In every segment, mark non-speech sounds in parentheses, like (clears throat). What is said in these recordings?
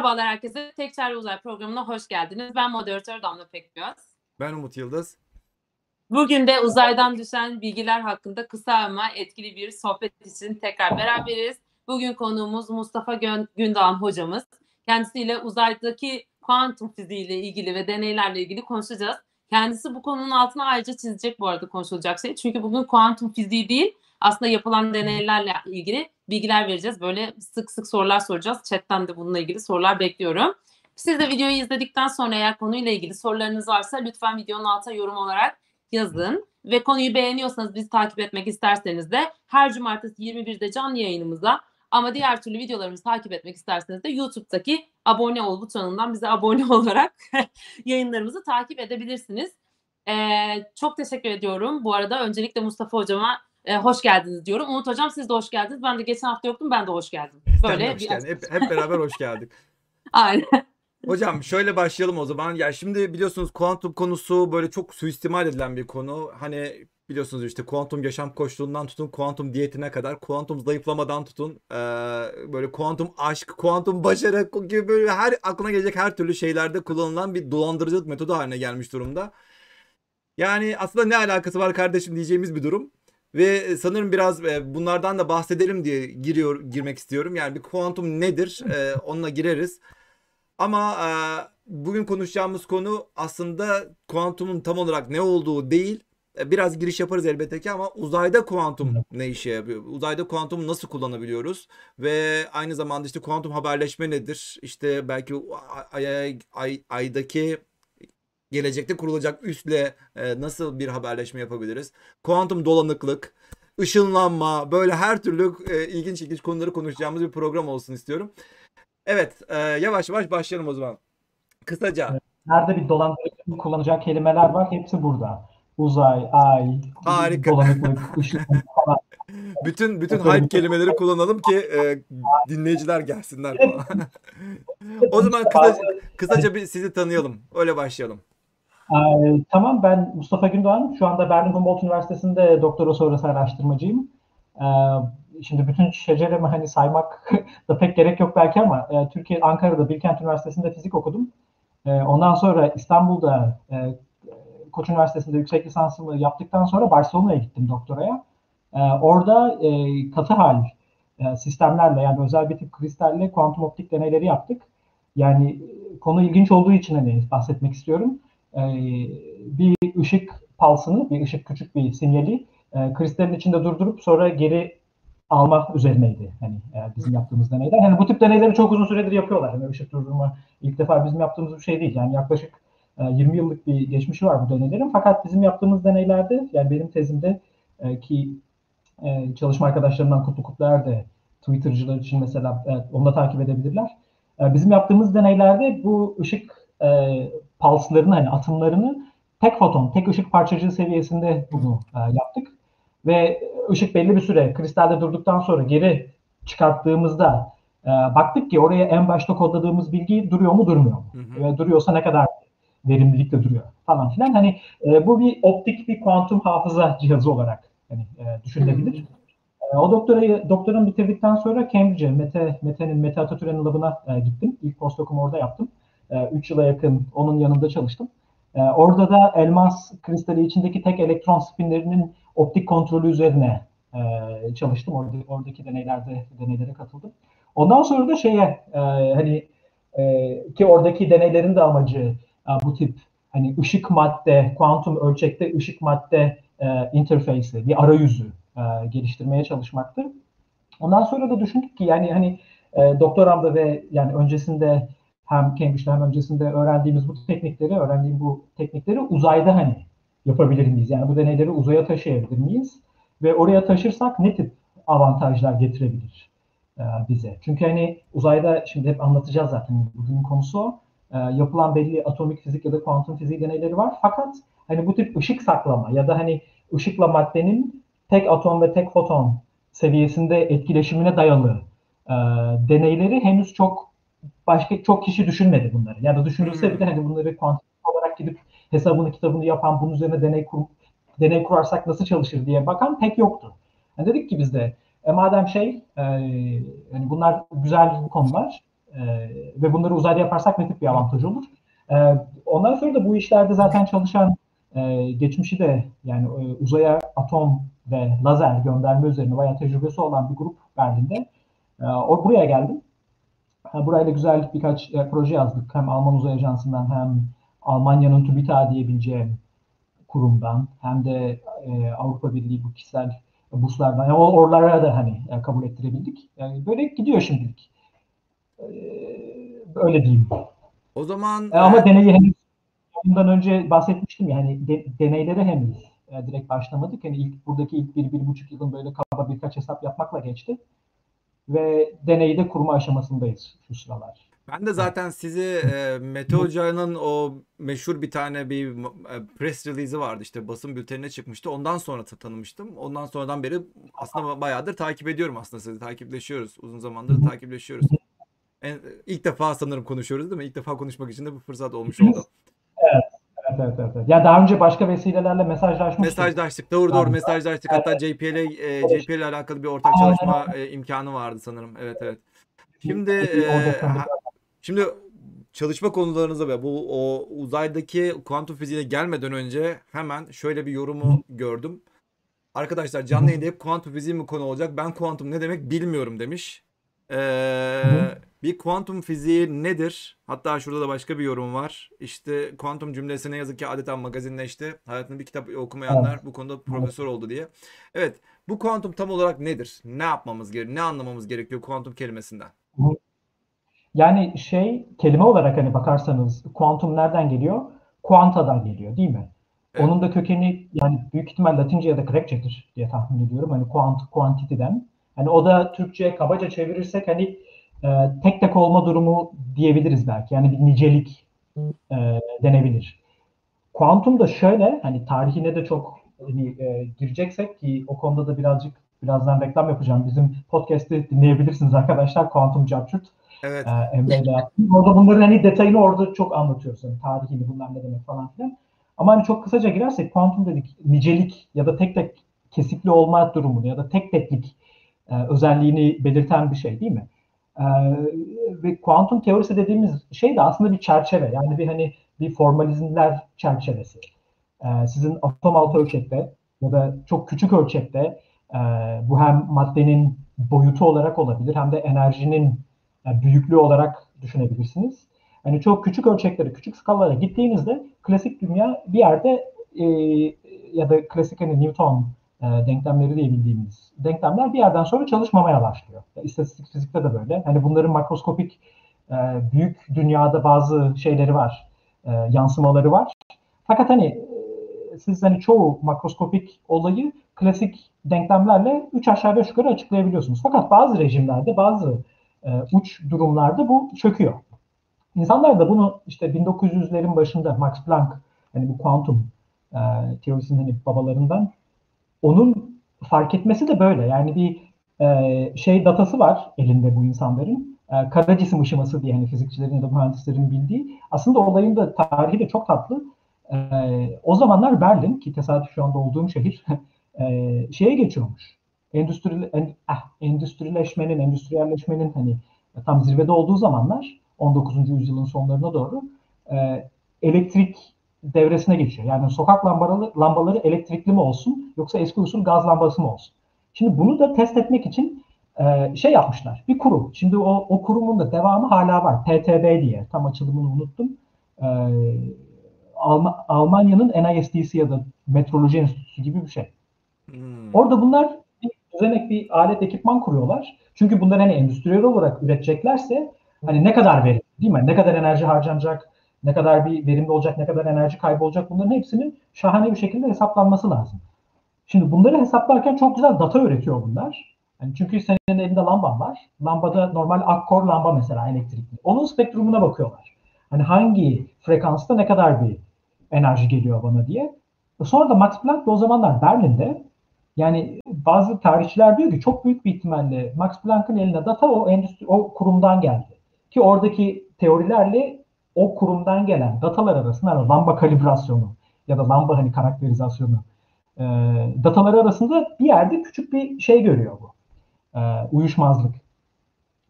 Merhabalar herkese. Tek Çare Uzay programına hoş geldiniz. Ben moderatör Damla Pekgöz. Ben Umut Yıldız. Bugün de uzaydan düşen bilgiler hakkında kısa ama etkili bir sohbet için tekrar beraberiz. Bugün konuğumuz Mustafa Gündoğan hocamız. Kendisiyle uzaydaki kuantum fiziği ile ilgili ve deneylerle ilgili konuşacağız. Kendisi bu konunun altına ayrıca çizecek bu arada konuşulacak şey. Çünkü bugün kuantum fiziği değil, aslında yapılan deneylerle ilgili bilgiler vereceğiz. Böyle sık sık sorular soracağız. Chatten de bununla ilgili sorular bekliyorum. Siz de videoyu izledikten sonra eğer konuyla ilgili sorularınız varsa lütfen videonun altına yorum olarak yazın. Ve konuyu beğeniyorsanız bizi takip etmek isterseniz de her cumartesi 21'de canlı yayınımıza ama diğer türlü videolarımızı takip etmek isterseniz de YouTube'daki abone ol butonundan bize abone (laughs) olarak yayınlarımızı takip edebilirsiniz. Ee, çok teşekkür ediyorum. Bu arada öncelikle Mustafa Hocama e, hoş geldiniz diyorum. Umut Hocam siz de hoş geldiniz. Ben de geçen hafta yoktum. Ben de hoş geldim. Böyle hoş geldin. Hep, hep beraber hoş geldik. (laughs) Aynen. Hocam şöyle başlayalım o zaman. Ya şimdi biliyorsunuz kuantum konusu böyle çok suistimal edilen bir konu. Hani biliyorsunuz işte kuantum yaşam koşulundan tutun kuantum diyetine kadar kuantum zayıflamadan tutun ee, böyle kuantum aşk, kuantum başarı gibi böyle her aklına gelecek her türlü şeylerde kullanılan bir dolandırıcılık metodu haline gelmiş durumda. Yani aslında ne alakası var kardeşim diyeceğimiz bir durum. Ve sanırım biraz bunlardan da bahsedelim diye giriyor girmek istiyorum. Yani bir kuantum nedir? Ee, onunla gireriz. Ama e, bugün konuşacağımız konu aslında kuantumun tam olarak ne olduğu değil. E, biraz giriş yaparız elbette ki ama uzayda kuantum ne işe yapıyor? Uzayda kuantum nasıl kullanabiliyoruz? Ve aynı zamanda işte kuantum haberleşme nedir? İşte belki ay, ay, ay, aydaki gelecekte kurulacak üsle e, nasıl bir haberleşme yapabiliriz? Kuantum dolanıklık, ışınlanma böyle her türlü e, ilginç ilginç konuları konuşacağımız bir program olsun istiyorum. Evet, e, yavaş yavaş başlayalım o zaman. Kısaca. Nerede bir dolandırıcı kullanacağı kelimeler var, hepsi burada. Uzay, ay, Harika. dolanıklık, (laughs) falan. bütün bütün hype kelimeleri kullanalım ki e, dinleyiciler gelsinler falan. (laughs) o zaman kısaca, kısaca bir sizi tanıyalım. Öyle başlayalım. Ee, tamam ben Mustafa Gündoğan. Şu anda Berlin Humboldt Üniversitesi'nde doktora sonrası araştırmacıyım. Ee, şimdi bütün şeceremi hani saymak (laughs) da pek gerek yok belki ama e, Türkiye Ankara'da Bilkent Üniversitesi'nde fizik okudum. E, ondan sonra İstanbul'da e, Koç Üniversitesi'nde yüksek lisansımı yaptıktan sonra Barcelona'ya gittim doktoraya. E, orada e, katı hal e, sistemlerle yani özel bir tip kristalle kuantum optik deneyleri yaptık. Yani konu ilginç olduğu için hani bahsetmek istiyorum. E, bir ışık palsını, bir ışık küçük bir sinyali e, kristalin içinde durdurup sonra geri almak üzerineydi hani e, bizim yaptığımız deneyler. Hani bu tip deneyleri çok uzun süredir yapıyorlar. Hani ışık durdurma ilk defa bizim yaptığımız bir şey değil. Yani yaklaşık e, 20 yıllık bir geçmişi var bu deneylerin. Fakat bizim yaptığımız deneylerde yani benim tezimde e, ki e, çalışma arkadaşlarımdan Kutlu Kutluer de Twitter'cılar için mesela evet, onu da takip edebilirler. E, bizim yaptığımız deneylerde bu ışık e, pulslarını hani atımlarını tek foton, tek ışık parçacığı seviyesinde bunu e, yaptık. Ve ışık belli bir süre kristalde durduktan sonra geri çıkarttığımızda e, baktık ki oraya en başta kodladığımız bilgi duruyor mu durmuyor mu? Hı hı. Ve duruyorsa ne kadar verimlilikle duruyor falan filan. Hani e, bu bir optik bir kuantum hafıza cihazı olarak hani, e, düşünülebilir. Hı hı. E, o doktorayı doktoranı bitirdikten sonra Cambridge'e Mete Mete'nin Mete Atatürk'ün labına e, gittim. İlk postdokumu orada yaptım. 3 e, yıla yakın onun yanında çalıştım. E, orada da elmas kristali içindeki tek elektron spinlerinin optik kontrolü üzerine e, çalıştım. Orada, oradaki deneylerde deneylere katıldım. Ondan sonra da şeye e, hani e, ki oradaki deneylerin de amacı bu tip hani ışık madde, kuantum ölçekte ışık madde interface'i, bir arayüzü geliştirmeye çalışmaktı. Ondan sonra da düşündük ki yani hani e, doktoramda ve yani öncesinde hem Cambridge'de hem öncesinde öğrendiğimiz bu teknikleri, öğrendiğim bu teknikleri uzayda hani yapabilir miyiz? Yani bu deneyleri uzaya taşıyabilir miyiz? Ve oraya taşırsak ne tip avantajlar getirebilir e, bize? Çünkü hani uzayda şimdi hep anlatacağız zaten bugünün konusu o. E, yapılan belli atomik fizik ya da kuantum fiziği deneyleri var. Fakat hani bu tip ışık saklama ya da hani ışıkla maddenin tek atom ve tek foton seviyesinde etkileşimine dayalı e, deneyleri henüz çok başka çok kişi düşünmedi bunları. Ya da düşünülse bile hani bunları kuantum olarak gidip hesabını kitabını yapan bunun üzerine deney kur, deney kurarsak nasıl çalışır diye bakan pek yoktu. Yani dedik ki biz de e, madem şey e, yani bunlar güzel konular E, ve bunları uzayda yaparsak ne tip bir avantaj olur? E, ondan sonra da bu işlerde zaten çalışan e, geçmişi de yani e, uzaya atom ve lazer gönderme üzerine bayağı tecrübesi olan bir grup Berlin'de. E, o buraya geldim. E, burayla güzel birkaç e, proje yazdık. Hem Alman Uzay Ajansı'ndan hem Almanya'nın TÜBİTAK diyebileceğim kurumdan hem de e, Avrupa Birliği bu kişisel burslardan yani oralara da hani yani kabul ettirebildik. Yani böyle gidiyor şimdilik. E, öyle diyeyim. O zaman e, ama deneyi henüz bundan önce bahsetmiştim yani de, deneyleri henüz e, direkt başlamadık. Yani ilk buradaki ilk bir, bir buçuk yılın böyle kaba birkaç hesap yapmakla geçti. Ve deneyi de kurma aşamasındayız şu sıralar. Ben de zaten sizi e, Mete Hoca'nın o meşhur bir tane bir e, press release'i vardı işte basın bültenine çıkmıştı. Ondan sonra tanımıştım. Ondan sonradan beri aslında bayağıdır takip ediyorum aslında sizi takipleşiyoruz. Uzun zamandır takipleşiyoruz. En, ilk defa sanırım konuşuyoruz değil mi? İlk defa konuşmak için de bu fırsat olmuş oldu. Evet. Evet. Ya daha önce başka vesilelerle mesajlaşmıştık. Mesajlaştık. Doğru doğru mesajlaştık. Hatta JPL e, JPL ile alakalı bir ortak çalışma e, imkanı vardı sanırım. Evet evet. Şimdi e, Şimdi çalışma konularınıza ve bu o uzaydaki kuantum fiziğine gelmeden önce hemen şöyle bir yorumu gördüm. Arkadaşlar canlı yayında hep kuantum fiziği mi konu olacak? Ben kuantum ne demek bilmiyorum demiş. Ee, bir kuantum fiziği nedir? Hatta şurada da başka bir yorum var. İşte kuantum cümlesi ne yazık ki adeta magazinleşti. Hayatında bir kitap okumayanlar bu konuda profesör oldu diye. Evet, bu kuantum tam olarak nedir? Ne yapmamız gerekiyor? Ne anlamamız gerekiyor kuantum kelimesinden? Yani şey kelime olarak hani bakarsanız kuantum nereden geliyor? Kuantadan geliyor değil mi? Evet. Onun da kökeni yani büyük ihtimal Latince ya da Grekçedir diye tahmin ediyorum. Hani kuant, kuantitiden. Hani o da Türkçe'ye kabaca çevirirsek hani e, tek tek olma durumu diyebiliriz belki. Yani bir nicelik e, denebilir. Kuantum da şöyle hani tarihine de çok hani, e, gireceksek ki o konuda da birazcık birazdan reklam yapacağım. Bizim podcast'i dinleyebilirsiniz arkadaşlar. Kuantum Capturt. Evet. E. Orada bunların hani detayını orada çok anlatıyoruz. Yani tarihini bunlar ne demek falan filan. Ama hani çok kısaca girersek kuantum dedik nicelik ya da tek tek kesikli olma durumunu ya da tek teklik e, özelliğini belirten bir şey değil mi? E, ve kuantum teorisi dediğimiz şey de aslında bir çerçeve. Yani bir hani bir formalizmler çerçevesi. E, sizin atom altı ölçekte ya da çok küçük ölçekte e, bu hem maddenin boyutu olarak olabilir hem de enerjinin yani büyüklüğü olarak düşünebilirsiniz. Yani çok küçük ölçeklere, küçük skalalara gittiğinizde klasik dünya bir yerde e, ya da klasik hani Newton e, denklemleri diye bildiğimiz denklemler bir yerden sonra çalışmamaya başlıyor. Yani istatistik fizikte de böyle. Hani bunların makroskopik e, büyük dünyada bazı şeyleri var, e, yansımaları var. Fakat hani e, siz hani çoğu makroskopik olayı klasik denklemlerle 3 aşağı 5 yukarı açıklayabiliyorsunuz. Fakat bazı rejimlerde, bazı e, uç durumlarda bu çöküyor. İnsanlar da bunu işte 1900'lerin başında Max Planck hani bu kuantum e, teorisinin hani babalarından onun fark etmesi de böyle. Yani bir e, şey datası var elinde bu insanların. E, kara cisim ışıması diye hani fizikçilerin ya da mühendislerin bildiği. Aslında olayın da tarihi de çok tatlı. E, o zamanlar Berlin ki tesadüf şu anda olduğum şehir (laughs) e, şeye geçiyormuş endüstri, en, eh, endüstrileşmenin, endüstriyelleşmenin hani tam zirvede olduğu zamanlar 19. yüzyılın sonlarına doğru e, elektrik devresine geçiyor. Yani sokak lambaları, lambaları elektrikli mi olsun yoksa eski usul gaz lambası mı olsun? Şimdi bunu da test etmek için e, şey yapmışlar. Bir kurum. Şimdi o, o kurumun da devamı hala var. PTB diye. Tam açılımını unuttum. E, Alm- Almanya'nın NISD'si ya da Metroloji Enstitüsü gibi bir şey. Hmm. Orada bunlar düzenek bir alet ekipman kuruyorlar. Çünkü bunları hani endüstriyel olarak üreteceklerse hani ne kadar verim değil mi? Ne kadar enerji harcanacak, ne kadar bir verimli olacak, ne kadar enerji kaybı olacak bunların hepsinin şahane bir şekilde hesaplanması lazım. Şimdi bunları hesaplarken çok güzel data üretiyor bunlar. Yani çünkü senin elinde lamban var. Lambada normal akkor lamba mesela elektrikli. Onun spektrumuna bakıyorlar. Hani hangi frekansta ne kadar bir enerji geliyor bana diye. Sonra da Max Planck o zamanlar Berlin'de yani bazı tarihçiler diyor ki çok büyük bir ihtimalle Max Planck'ın eline data o endüstri o kurumdan geldi. Ki oradaki teorilerle o kurumdan gelen datalar arasında yani lamba kalibrasyonu ya da lamba hani karakterizasyonu e, dataları arasında bir yerde küçük bir şey görüyor bu. E, uyuşmazlık.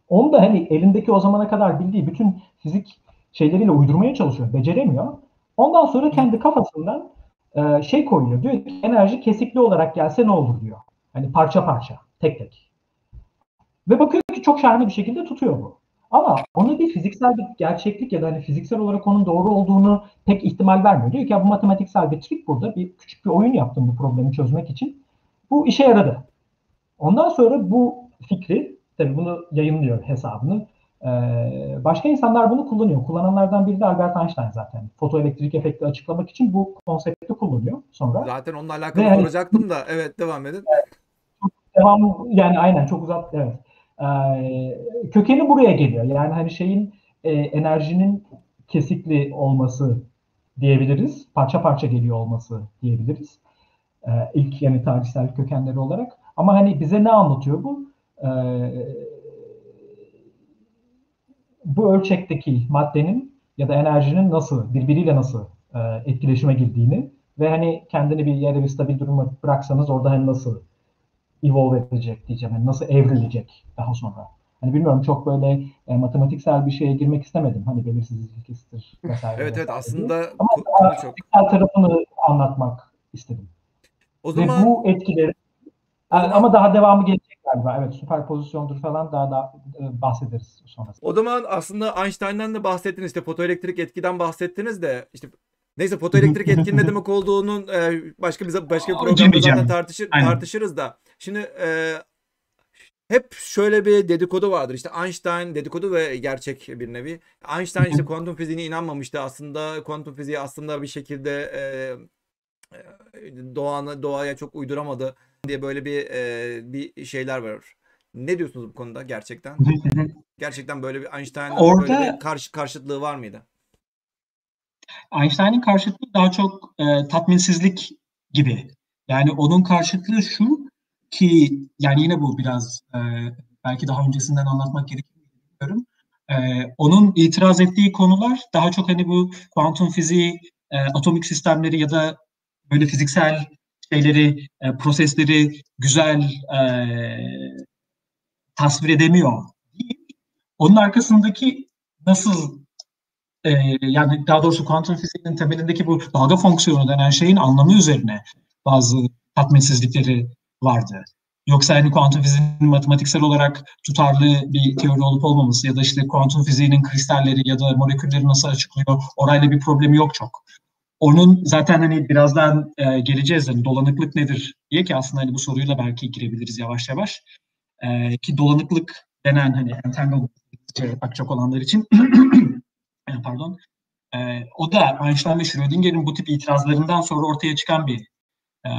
Onu da hani elindeki o zamana kadar bildiği bütün fizik şeyleriyle uydurmaya çalışıyor. Beceremiyor. Ondan sonra kendi kafasından e, şey koyuyor. Diyor ki enerji kesikli olarak gelse ne olur diyor. Hani parça parça, tek tek. Ve bakıyor ki çok şahane bir şekilde tutuyor bu. Ama ona bir fiziksel bir gerçeklik ya da hani fiziksel olarak onun doğru olduğunu pek ihtimal vermiyor. Diyor ki ya bu matematiksel bir trik burada. Bir küçük bir oyun yaptım bu problemi çözmek için. Bu işe yaradı. Ondan sonra bu fikri, tabii bunu yayınlıyor hesabını. Ee, başka insanlar bunu kullanıyor. Kullananlardan biri de Albert Einstein zaten. Fotoelektrik efekti açıklamak için bu konsepti kullanıyor sonra. Zaten onunla alakalı Ve hani- soracaktım da evet devam edin. Devam yani aynen çok uzat evet. Ee, kökeni buraya geliyor. Yani hani şeyin e, enerjinin kesikli olması diyebiliriz. Parça parça geliyor olması diyebiliriz. Ee, ilk yani tarihsel kökenleri olarak. Ama hani bize ne anlatıyor bu? Ee, bu ölçekteki maddenin ya da enerjinin nasıl, birbiriyle nasıl e, etkileşime girdiğini ve hani kendini bir yere bir stabil duruma bıraksanız orada hani nasıl evolve edecek diyeceğim. Yani nasıl evrilecek daha sonra. Hani bilmiyorum çok böyle e, matematiksel bir şeye girmek istemedim. Hani belirsizlik ilkesidir vesaire. Evet evet aslında. Ama ko- konu çok. tarafını anlatmak istedim. O Ve zaman bu etkileri zaman- ama daha devamı gelecek galiba. Evet süperpozisyondur falan daha da e, bahsederiz sonrasında. O zaman aslında Einstein'dan da bahsettiniz işte fotoelektrik etkiden bahsettiniz de işte neyse fotoelektrik (laughs) etkin ne demek olduğunun e, başka bir başka bir programda zaten tartışır Aynen. tartışırız da. Şimdi e, hep şöyle bir dedikodu vardır. İşte Einstein dedikodu ve gerçek bir nevi. Einstein işte (laughs) kuantum fiziğine inanmamıştı aslında. Kuantum fiziği aslında bir şekilde e, e, doğanı doğaya çok uyduramadı diye böyle bir e, bir şeyler var. Ne diyorsunuz bu konuda gerçekten? (laughs) Gerçekten böyle bir Einstein'ın Orada- böyle bir karşı karşıtlığı var mıydı? Einstein'ın karşıtlığı daha çok e, tatminsizlik gibi. Yani onun karşıtlığı şu ki yani yine bu biraz e, belki daha öncesinden anlatmak gerekir mi bilmiyorum. E, onun itiraz ettiği konular daha çok hani bu kuantum fiziği, e, atomik sistemleri ya da böyle fiziksel şeyleri, e, prosesleri güzel e, tasvir edemiyor. Onun arkasındaki nasıl e, yani daha doğrusu kuantum fiziğinin temelindeki bu dalga fonksiyonu denen şeyin anlamı üzerine bazı tatminsizlikleri vardı. Yoksa hani kuantum fiziğinin matematiksel olarak tutarlı bir teori olup olmaması ya da işte kuantum fiziğinin kristalleri ya da molekülleri nasıl açıklıyor orayla bir problemi yok çok. Onun zaten hani birazdan e, geleceğiz hani dolanıklık nedir diye ki aslında hani bu soruyla belki girebiliriz yavaş yavaş. E, ki dolanıklık denen hani entanglement bakacak olanlar için (clears throat) pardon. E, o da Einstein ve Schrödinger'in bu tip itirazlarından sonra ortaya çıkan bir e,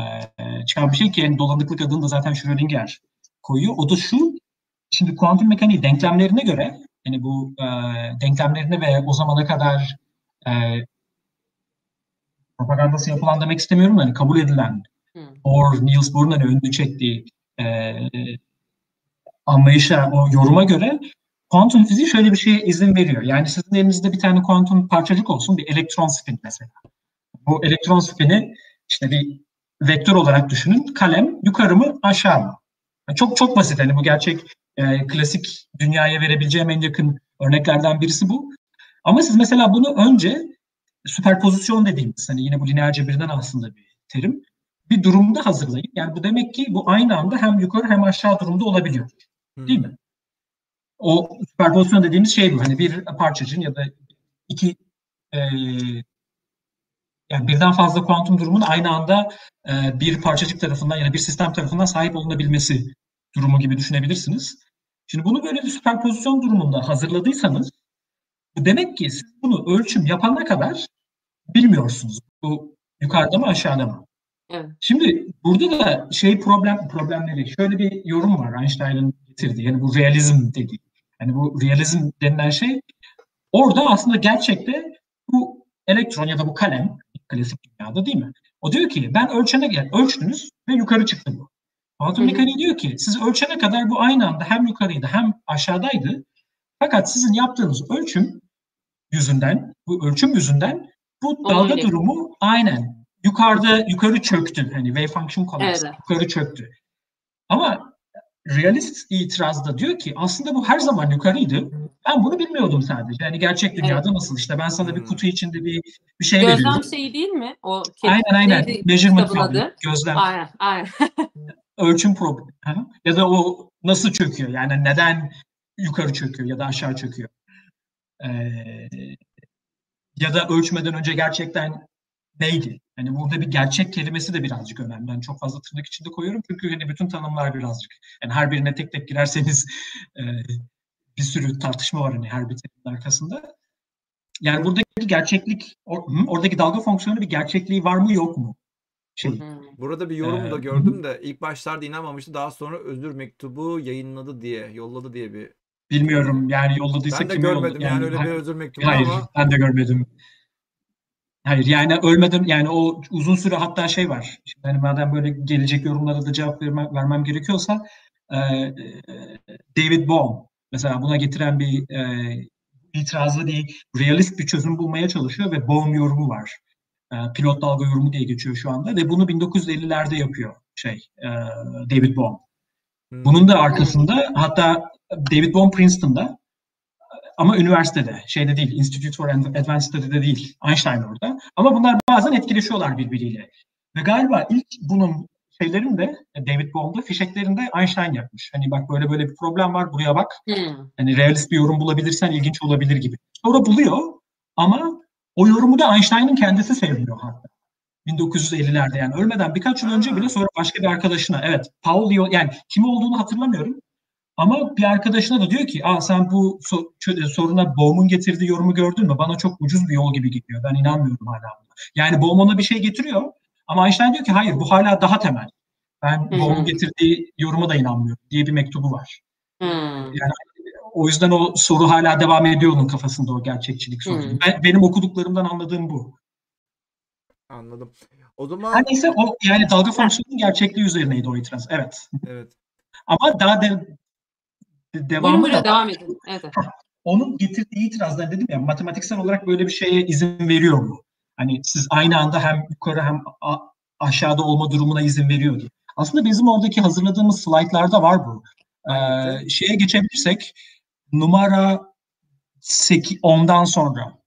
çıkan bir şey ki yani dolanıklık adını da zaten Schrödinger koyuyor. O da şu, şimdi kuantum mekaniği denklemlerine göre yani bu e, denklemlerine ve o zamana kadar e, propagandası yapılan demek istemiyorum da hani kabul edilen Hı. Bohr, Niels Bohr'un hani önünü çektiği e, anlayışa, o yoruma göre kuantum fiziği şöyle bir şeye izin veriyor. Yani sizin elinizde bir tane kuantum parçacık olsun, bir elektron spin mesela. Bu elektron spini işte bir vektör olarak düşünün. Kalem yukarı mı aşağı mı? Yani çok çok basit. Hani bu gerçek e, klasik dünyaya verebileceğim en yakın örneklerden birisi bu. Ama siz mesela bunu önce süperpozisyon dediğimiz hani yine bu lineer cebirden aslında bir terim. Bir durumda hazırlayın. Yani bu demek ki bu aynı anda hem yukarı hem aşağı durumda olabiliyor. Değil mi? O süperpozisyon dediğimiz şey bu. Hani bir parçacığın ya da iki e, yani birden fazla kuantum durumun aynı anda e, bir parçacık tarafından ya da bir sistem tarafından sahip olunabilmesi durumu gibi düşünebilirsiniz. Şimdi bunu böyle bir süperpozisyon durumunda hazırladıysanız bu demek ki siz bunu ölçüm yapana kadar bilmiyorsunuz. Bu yukarıda mı aşağıda mı? Evet. Şimdi burada da şey problem problemleri şöyle bir yorum var Einstein'ın getirdiği yani bu realizm dediği. Yani bu realizm denilen şey orada aslında gerçekte bu elektron ya da bu kalem klasik dünyada değil mi? O diyor ki ben ölçene gel ölçtünüz ve yukarı çıktı bu. Kuantum mekaniği diyor ki siz ölçene kadar bu aynı anda hem yukarıydı hem aşağıdaydı. Fakat sizin yaptığınız ölçüm yüzünden, bu ölçüm yüzünden bu dalga öyle. durumu aynen yukarıda yukarı çöktü. Hani wave function collapse Evet. yukarı çöktü. Ama realist itirazda diyor ki aslında bu her zaman yukarıydı. Ben bunu bilmiyordum sadece. Yani gerçek dünyada Evet. nasıl işte ben sana bir Hmm. kutu içinde bir bir şey Gözlem veriyorum. şeyi değil mi? O Aynen aynen. Measurement problem. Gözlem. Aynen, aynen. (laughs) ölçüm problemi. Ya da o nasıl çöküyor? Yani neden yukarı çöküyor ya da aşağı çöküyor? Ee, ya da ölçmeden önce gerçekten neydi? Hani burada bir gerçek kelimesi de birazcık önemli. Ben çok fazla tırnak içinde koyuyorum çünkü hani bütün tanımlar birazcık. Yani her birine tek tek girerseniz e, bir sürü tartışma var hani her bir terimin arkasında. Yani buradaki gerçeklik, or- hı, oradaki dalga fonksiyonu bir gerçekliği var mı yok mu? Şey. Burada bir yorum da Ee, gördüm de ilk başlarda inanmamıştı. Daha sonra özür mektubu yayınladı diye, yolladı diye bir. bilmiyorum yani yolladıysa Ben de kime yolladı? görmedim yani, öyle bir özür mektubu Hayır, ama ben de görmedim. Hayır yani ölmeden yani o uzun süre hatta şey var. Şimdi hani madem böyle gelecek yorumlara da cevap vermem, vermem gerekiyorsa e, e, David Bohm mesela buna getiren bir e, itirazı değil, realist bir çözüm bulmaya çalışıyor ve Bohm yorumu var. E, pilot dalga yorumu diye geçiyor şu anda ve bunu 1950'lerde yapıyor şey e, David Bohm. Hmm. Bunun da arkasında hatta David Bohm Princeton'da ama üniversitede, şeyde değil, Institute for Advanced Study'de değil, Einstein orada. Ama bunlar bazen etkileşiyorlar birbiriyle. Ve galiba ilk bunun şeylerin de David Bohm'da fişeklerinde Einstein yapmış. Hani bak böyle böyle bir problem var, buraya bak. Hmm. Hani realist bir yorum bulabilirsen ilginç olabilir gibi. Sonra buluyor ama o yorumu da Einstein'ın kendisi sevmiyor hatta. 1950'lerde yani ölmeden birkaç yıl önce bile sonra başka bir arkadaşına evet Paul yani kim olduğunu hatırlamıyorum ama bir arkadaşına da diyor ki Aa, sen bu çö- soruna Bohm'un getirdiği yorumu gördün mü? Bana çok ucuz bir yol gibi gidiyor. Ben inanmıyorum hala buna. Yani Bohm ona bir şey getiriyor ama Einstein diyor ki hayır bu hala daha temel. Ben. Bohm'un getirdiği yoruma da inanmıyorum diye bir mektubu var. Hmm. O yüzden o soru hala devam ediyor onun kafasında o gerçekçilik sorusu. Hmm. Ben, benim okuduklarımdan anladığım bu. Anladım. O zaman Her neyse o yani dalga fonksiyonunun gerçekliği üzerineydi o itiraz. Evet. evet. Ama daha de, devamı da devam edin. Evet. (laughs) onun getirdiği itirazdan dedim ya matematiksel olarak böyle bir şeye izin veriyor mu? Hani siz aynı anda hem yukarı hem aşağıda olma durumuna izin veriyor diye. Aslında bizim oradaki hazırladığımız slaytlarda var bu. Ee, şeye geçebilirsek numara 8, 10'dan sonra.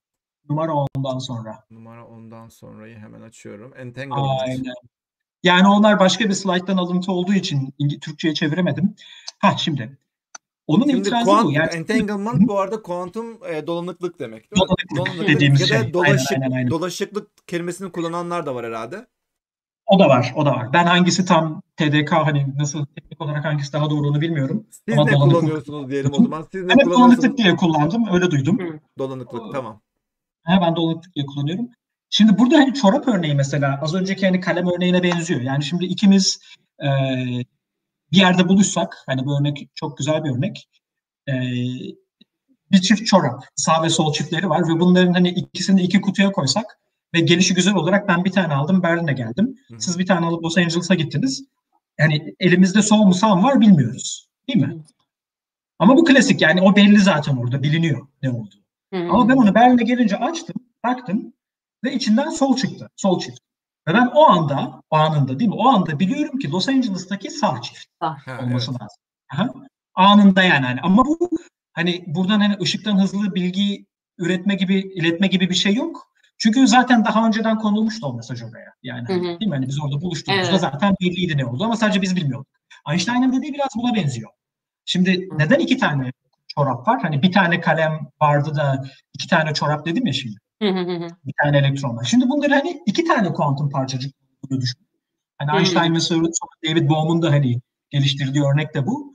Numara 10'dan sonra. Numara ondan sonrayı hemen açıyorum. Entanglement. Aynen. Yani onlar başka bir slayttan alıntı olduğu için Türkçe'ye çeviremedim. Ha şimdi. Onun Şimdi itirazı kuant, bu. Yani entanglement bu arada kuantum e, dolanıklık demek. değil mi? Dolanıklık dediğimiz ya da şey. Aynen, dolaşık, aynen, aynen. dolaşıklık kelimesini kullananlar da var herhalde. o da var, o da var. Ben hangisi tam TDK hani nasıl teknik olarak hangisi daha doğru onu bilmiyorum. Siz Ama ne dolanıklık- kullanıyorsunuz diyelim o zaman. Siz ne Ben dolanıklık diye kullandım, öyle duydum. Hı. Dolanıklık tamam. Ha, ben dolanıklık diye kullanıyorum. Şimdi burada hani çorap örneği mesela az önceki hani kalem örneğine benziyor. Yani şimdi ikimiz e, bir yerde buluşsak hani bu örnek çok güzel bir örnek. E, bir çift çorap sağ ve sol çiftleri var ve bunların hani ikisini iki kutuya koysak ve gelişi güzel olarak ben bir tane aldım Berlin'e geldim. Hı hı. Siz bir tane alıp Los Angeles'a gittiniz. Yani elimizde sol mu sağ mı var bilmiyoruz. Değil mi? Hı. Ama bu klasik yani o belli zaten orada biliniyor ne oldu. Hmm. Ama ben onu Berlin'e gelince açtım, baktım ve içinden sol çıktı. Sol çift. Ve ben o anda, o anında değil mi? O anda biliyorum ki Los Angeles'taki sağ çift Ah. Ha, olması evet. lazım. Aha. Anında yani. hani. Ama bu hani buradan hani ışıktan hızlı bilgi üretme gibi, iletme gibi bir şey yok. Çünkü zaten daha önceden konulmuştu o mesaj oraya. Yani Hı hı. değil mi? Hani biz orada buluştuğumuzda Evet. zaten belliydi ne oldu ama sadece biz bilmiyorduk. Einstein'ın dediği biraz buna benziyor. Şimdi Hı. neden iki tane çorap var? Hani bir tane kalem vardı da iki tane çorap dedim ya şimdi. Bir tane elektron var. Şimdi bunları hani iki tane kuantum parçacık olduğunu düşün. Hani. Einstein ve sonra David Bohm'un da hani geliştirdiği örnek de bu.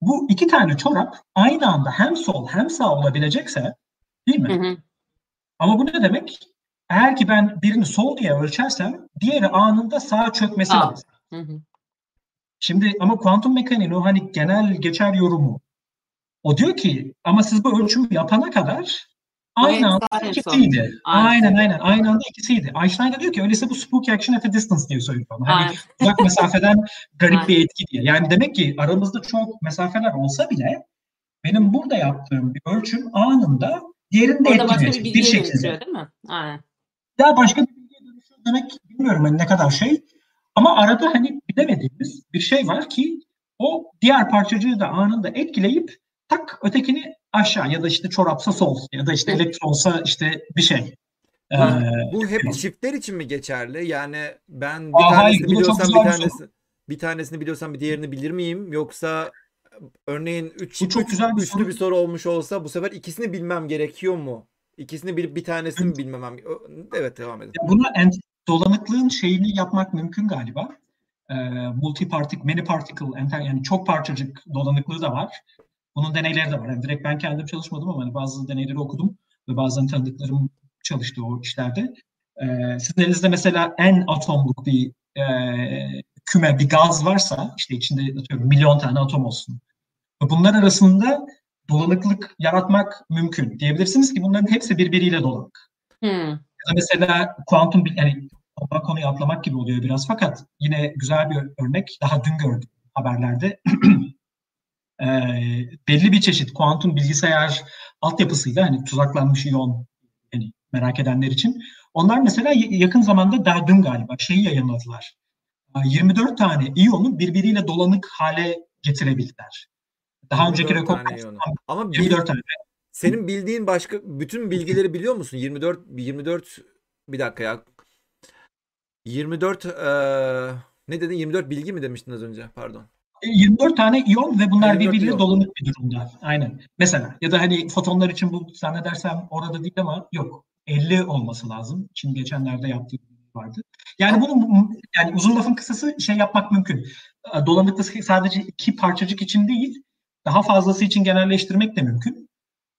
Bu iki tane çorap aynı anda hem sol hem sağ olabilecekse değil mi? Ama bu ne demek? Eğer ki ben birini sol diye ölçersem diğeri anında sağa çökmesi lazım. Şimdi ama kuantum mekaniğinin o hani genel geçer yorumu o diyor ki ama siz bu ölçümü yapana kadar aynı anda ikisiydi. Aynen. Aynen aynen aynı anda ikisiydi. Einstein de diyor ki öyleyse bu spooky action at a distance diye söylüyor. ona. Hani Aynen. (laughs) uzak mesafeden garip Aynen. bir etki diye. Yani demek ki aramızda çok mesafeler olsa bile benim burada yaptığım bir ölçüm anında diğerinde Orada başka bir bir şekilde. değil mi? Aynen. Daha başka bir bilgiye dönüşüyor demek bilmiyorum hani ne kadar şey. Ama arada hani bilemediğimiz bir şey var ki o diğer parçacığı da anında etkileyip tak ötekini aşağı ya da işte çorapsa sol ya da işte elektronsa işte bir şey. Ee, Bu hep çiftler için mi geçerli? Yani ben bir Aa, tanesini hayır, bu biliyorsam bir soru. tanesi bir tanesini biliyorsam bir diğerini bilir miyim? Yoksa örneğin 3 Bu çok güzel bir üçlü soru. bir soru olmuş olsa bu sefer ikisini bilmem gerekiyor mu? İkisini bilip bir tanesini mi bilmemem? Evet devam edin. Ya Bunu ent- dolanıklığın şeyini yapmak mümkün galiba. Ee, multi-particle, many particle, enter, yani çok parçacık dolanıklığı da var. Bunun deneyleri de var. Yani direkt ben kendim çalışmadım ama hani bazı deneyleri okudum ve bazen tanıdıklarım çalıştı o işlerde. Ee, sizin elinizde mesela en atomluk bir e, küme, bir gaz varsa işte içinde atıyorum milyon tane atom olsun. Ve bunlar arasında dolanıklık yaratmak mümkün. Diyebilirsiniz ki bunların hepsi birbiriyle dolanık. Hmm. Ya da mesela kuantum yani konuyu atlamak gibi oluyor biraz fakat yine güzel bir örnek daha dün gördüm haberlerde. (clears throat) Eee, belli bir çeşit kuantum bilgisayar altyapısıyla hani tuzaklanmış iyon yani merak edenler için onlar mesela yakın zamanda daha dün galiba şeyi yayınladılar. Aa, 24 tane iyonu birbiriyle dolanık hale getirebildiler. Daha 24 önceki rekor. Ama bil- 24 tane. senin bildiğin başka bütün bilgileri biliyor musun? 24 24 bir dakika ya. 24 eee, ne dedin? 24 bilgi mi demiştin az önce? Pardon. 24 tane iyon ve bunlar 24 birbiriyle dolanık bir durumda. Aynen. Mesela ya da hani fotonlar için bu zannedersem orada değil ama yok. 50 olması lazım. Şimdi geçenlerde yaptığım vardı. Yani bunu yani uzun lafın kısası şey yapmak mümkün. E, Dolanıklı sadece iki parçacık için değil, daha fazlası için genelleştirmek de mümkün.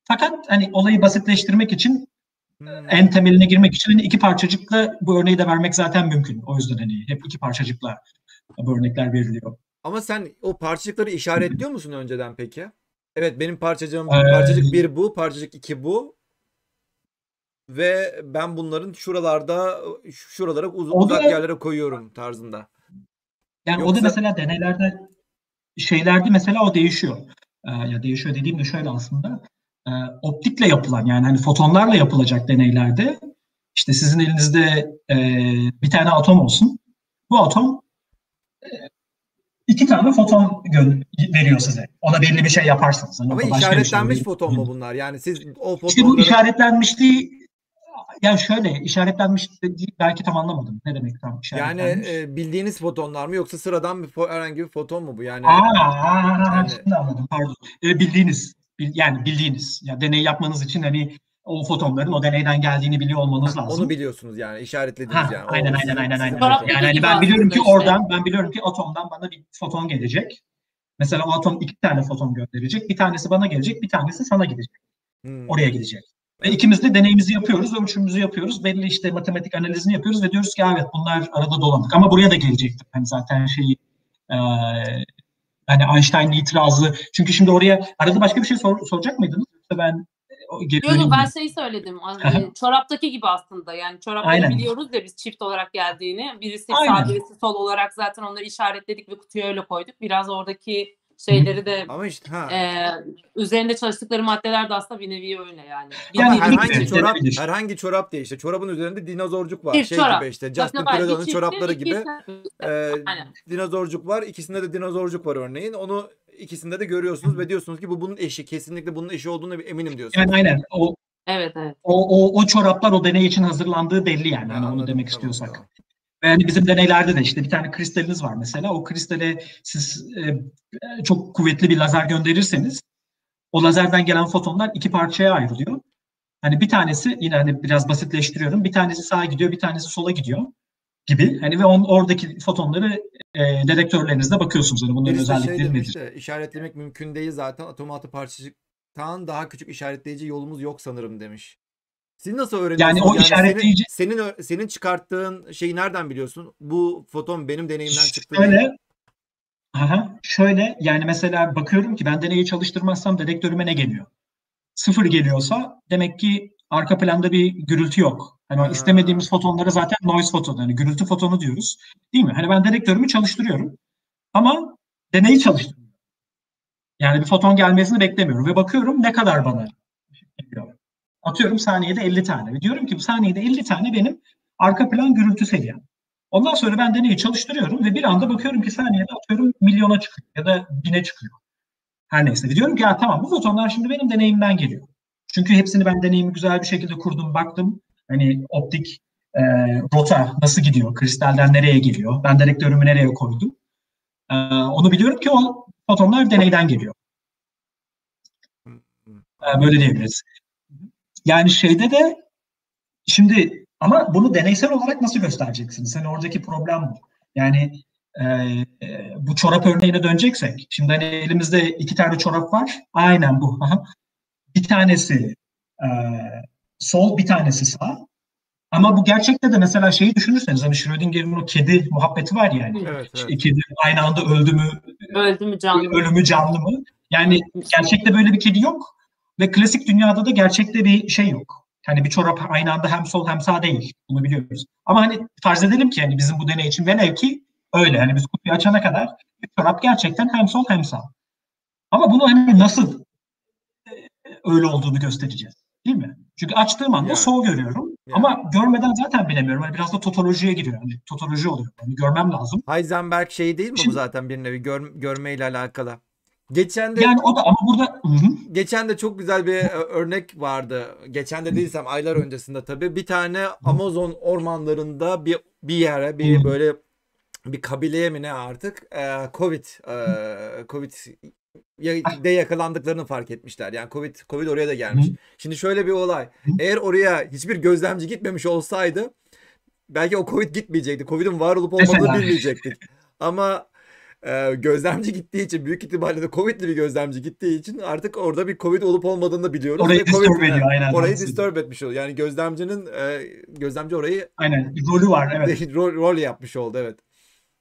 Fakat hani olayı basitleştirmek için Hmm. en temeline girmek için hani iki parçacıkla bu örneği de vermek zaten mümkün. O yüzden hani hep iki parçacıkla bu örnekler veriliyor. Ama sen o parçacıkları işaretliyor musun önceden peki? Evet benim parçacığım Ee, parçacık bir bu, parçacık iki bu. Ve ben bunların şuralarda şuralara uz- O da- uzak yerlere koyuyorum tarzında. Yani o Yoksa- da mesela deneylerde şeylerde mesela o değişiyor. Ee, ya değişiyor dediğim de şöyle aslında. Ee, optikle yapılan yani hani fotonlarla yapılacak deneylerde işte sizin elinizde e, bir tane atom olsun. Bu atom e, iki tane foton veriyor size. Ona belli bir şey yaparsınız. Ama başka şey işaretlenmiş oluyor. foton mu bunlar? Yani siz o İşte bu fotonları işaretlenmişliği yani şöyle işaretlenmiş dediği belki tam anlamadım. Ne demek tam yani işaretlenmiş? e, bildiğiniz fotonlar mı yoksa sıradan bir herhangi bir foton mu bu? Yani Aa, aa, Yani- şimdi anladım pardon. E, bildiğiniz, bil- yani bildiğiniz. Ya deney yapmanız için hani o fotonların o deneyden geldiğini biliyor olmanız lazım. onu biliyorsunuz yani işaretlediniz Ha, yani. O aynen aynen sizin- aynen aynen. Yani hani ben biliyorum ki oradan ben biliyorum ki atomdan bana bir foton gelecek. Mesela o atom iki tane foton gönderecek. Bir tanesi bana gelecek, bir tanesi sana gidecek. Hmm. Oraya gidecek. Ve ikimiz de deneyimizi yapıyoruz, ölçümümüzü yapıyoruz. Belli işte matematik analizini yapıyoruz ve diyoruz ki evet bunlar arada dolanık. Ama buraya da gelecektir. Hani zaten şeyi e, hani Einstein'ın itirazı. Çünkü şimdi oraya arada başka bir şey sor- soracak mıydınız? Yoksa ben Yok yok ben şeyi söyledim. E, Çoraptaki gibi aslında. Yani çorapları biliyoruz ya biz çift olarak geldiğini. Birisi Aynen. sağ birisi sol olarak zaten onları işaretledik ve kutuya öyle koyduk. Biraz oradaki şeyleri de Ama işte ha. e, üzerinde çalıştıkları maddeler de aslında bir nevi öyle yani. Bir Yani nevi- herhangi çorap herhangi çorap değil işte. Çorabın üzerinde dinozorcuk var. Çift şey çorap. gibi işte. Justin bir Trudeau'nun çorapları gibi. e, dinozorcuk var. İkisinde de dinozorcuk var örneğin. Onu ikisinde de görüyorsunuz ve diyorsunuz ki bu bunun eşi. Kesinlikle bunun eşi olduğunu eminim diyorsunuz. Yani aynen o, Evet evet. o, o, o çoraplar o deney için hazırlandığı belli yani. Ha, Hani onu demek tamam, istiyorsak. tamam. Ve hani bizim deneylerde de işte bir tane kristaliniz var mesela. O kristale siz e, çok kuvvetli bir lazer gönderirseniz o lazerden gelen fotonlar iki parçaya ayrılıyor. Hani bir tanesi yine hani biraz basitleştiriyorum. Bir tanesi sağa gidiyor, bir tanesi sola gidiyor gibi. Hani ve on, oradaki fotonları e, dedektörlerinizde bakıyorsunuz. Hani bunların Birisi şey özellikleri demiş nedir? de işaretlemek mümkün değil zaten. Atom altı parçacıktan daha küçük işaretleyici yolumuz yok sanırım demiş. Siz nasıl öğreniyorsunuz? Yani o işaretleyici- Senin, senin, senin çıkarttığın şeyi nereden biliyorsun? Bu foton benim deneyimden çıktı. Şöyle, aha, şöyle yani mesela bakıyorum ki ben deneyi çalıştırmazsam dedektörüme ne geliyor? Sıfır geliyorsa demek ki arka planda bir gürültü yok. Hani o istemediğimiz fotonlara zaten noise fotonu, hani gürültü fotonu diyoruz. Değil mi? Hani ben dedektörümü çalıştırıyorum. Ama deneyi çalıştırmıyorum. Yani bir foton gelmesini beklemiyorum ve bakıyorum ne kadar bana geliyor. Atıyorum saniyede 50 tane. Ve diyorum ki bu saniyede 50 tane benim arka plan gürültü seviyem. Ondan sonra ben deneyi çalıştırıyorum ve bir anda bakıyorum ki saniyede atıyorum milyona çıkıyor ya da bine çıkıyor. Her neyse. Ve diyorum ki ya tamam bu fotonlar şimdi benim deneyimden geliyor. Çünkü hepsini ben deneyimi güzel bir şekilde kurdum, baktım. Hani optik e, rota nasıl gidiyor, kristalden nereye geliyor, ben dedektörümü nereye koydum. E, onu biliyorum ki o fotonlar deneyden geliyor. E, böyle diyebiliriz. Yani şeyde de şimdi ama bunu deneysel olarak nasıl göstereceksiniz? Hani oradaki problem bu. Yani e, e, bu çorap örneğine döneceksek, şimdi hani elimizde iki tane çorap var. Aynen bu. bir tanesi e, sol, bir tanesi sağ. Ama bu gerçekte de mesela şeyi düşünürseniz hani Schrödinger'in o kedi muhabbeti var yani. Evet, İşte evet. kedi aynı anda öldü mü, Öldü mü canlı? mı? ölümü canlı mı? Yani gerçekte böyle bir kedi yok ve klasik dünyada da gerçekte bir şey yok. Hani bir çorap aynı anda hem sol hem sağ değil. Bunu biliyoruz. Ama hani farz edelim ki hani bizim bu deney için velev ki öyle. Hani biz kutuyu açana kadar bir çorap gerçekten hem sol hem sağ. Ama bunu hani nasıl e, öyle olduğunu göstereceğiz. Değil mi? Çünkü açtığım anda Yani. sol görüyorum. Yani. Ama görmeden zaten bilemiyorum. Hani biraz da totolojiye giriyor. Hani totoloji oluyor. Yani görmem lazım. Heisenberg şeyi değil mi bu Şimdi- zaten bir nevi gör, görmeyle alakalı. Geçen de Yani o da ama burada Hı hı. geçen de çok güzel bir e, örnek vardı. Geçen de değilsem aylar öncesinde tabii. Bir tane Amazon ormanlarında bir bir yere bir Hı. böyle bir kabileye mi ne artık e, Covid e, Covid de yakalandıklarını fark etmişler. Yani Covid Covid oraya da gelmiş. Hı. Şimdi şöyle bir olay. Eğer oraya hiçbir gözlemci gitmemiş olsaydı belki o Covid gitmeyecekti. Covid'in var olup olmadığını bilmeyecektik. Ama e, gözlemci gittiği için büyük ihtimalle de Covid'li bir gözlemci gittiği için artık orada bir Covid olup olmadığını da biliyoruz. Orayı disturb ediyor, aynen. Orayı disturb etmiş oluyor. Yani gözlemcinin e, gözlemci orayı Aynen. Rolü var. Evet. (laughs) rol, rol yapmış oldu evet.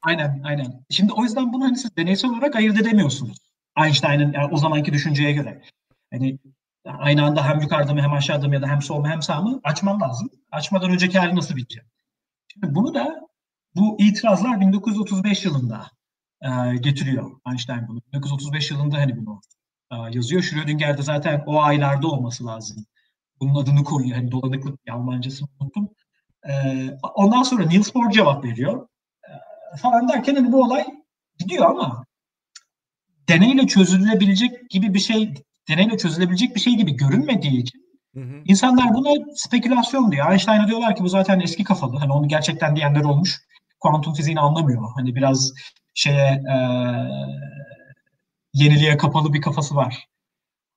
Aynen, aynen. Şimdi o yüzden bunu hani siz deneysel olarak ayırt edemiyorsunuz. Einstein'ın yani o zamanki düşünceye göre. Hani aynı anda hem yukarıda mı hem aşağıda mı ya da hem sol mu hem sağ mı açman lazım. Açmadan önceki hali nasıl bitecek? Şimdi bunu da bu itirazlar 1935 yılında e, getiriyor Einstein bunu. 1935 yılında hani bunu e, yazıyor. Schrödinger de zaten o aylarda olması lazım. Bunun adını koyuyor. Hani dolanıklık Almancasını unuttum. E, ondan sonra Niels Bohr cevap veriyor falan derken hani bu olay gidiyor ama deneyle çözülebilecek gibi bir şey deneyle çözülebilecek bir şey gibi görünmediği için Hı hı. insanlar buna spekülasyon diyor. Einstein'a diyorlar ki bu zaten eski kafalı. Hani onu gerçekten diyenler olmuş. Kuantum fiziğini anlamıyor. Hani biraz şeye e, yeniliğe kapalı bir kafası var.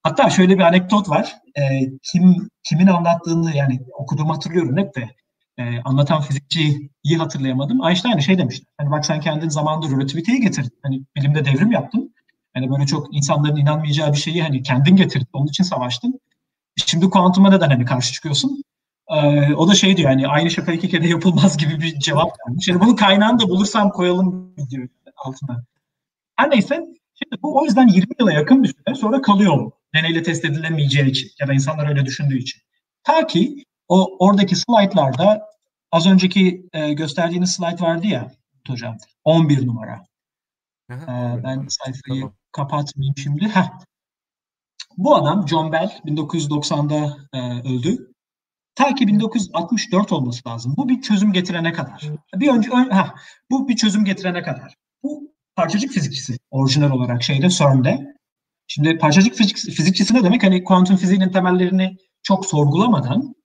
Hatta şöyle bir anekdot var. E, kim kimin anlattığını yani okuduğumu hatırlıyorum hep de e, anlatan fizikçiyi iyi hatırlayamadım. Einstein şey demişti. Hani bak sen kendin zamanda relativiteyi getirdin. Hani bilimde devrim yaptın. Hani böyle çok insanların inanmayacağı bir şeyi hani kendin getirdin. Onun için savaştın. Şimdi kuantuma neden hani karşı çıkıyorsun? Ee, o da şey diyor hani aynı şaka iki kere yapılmaz gibi bir cevap vermiş. Yani bunun kaynağını da bulursam koyalım diyor altına. Her neyse şimdi bu o yüzden 20 yıla yakın bir süre sonra kalıyor. Deneyle test edilemeyeceği için ya da insanlar öyle düşündüğü için. Ta ki o oradaki slaytlarda az önceki e, gösterdiğiniz slayt vardı ya hocam 11 numara. Aha, Ee, ben sayfayı Tamam. Kapatmayayım şimdi. Heh. Bu adam John Bell 1990'da e, öldü. Ta ki 1964 olması lazım. Bu bir çözüm getirene kadar. Bir önce ön, ha, bu bir çözüm getirene kadar. Bu parçacık fizikçisi orijinal olarak şeyde CERN'de. Şimdi parçacık fizik, fizikçisi ne demek? Hani kuantum fiziğinin temellerini çok sorgulamadan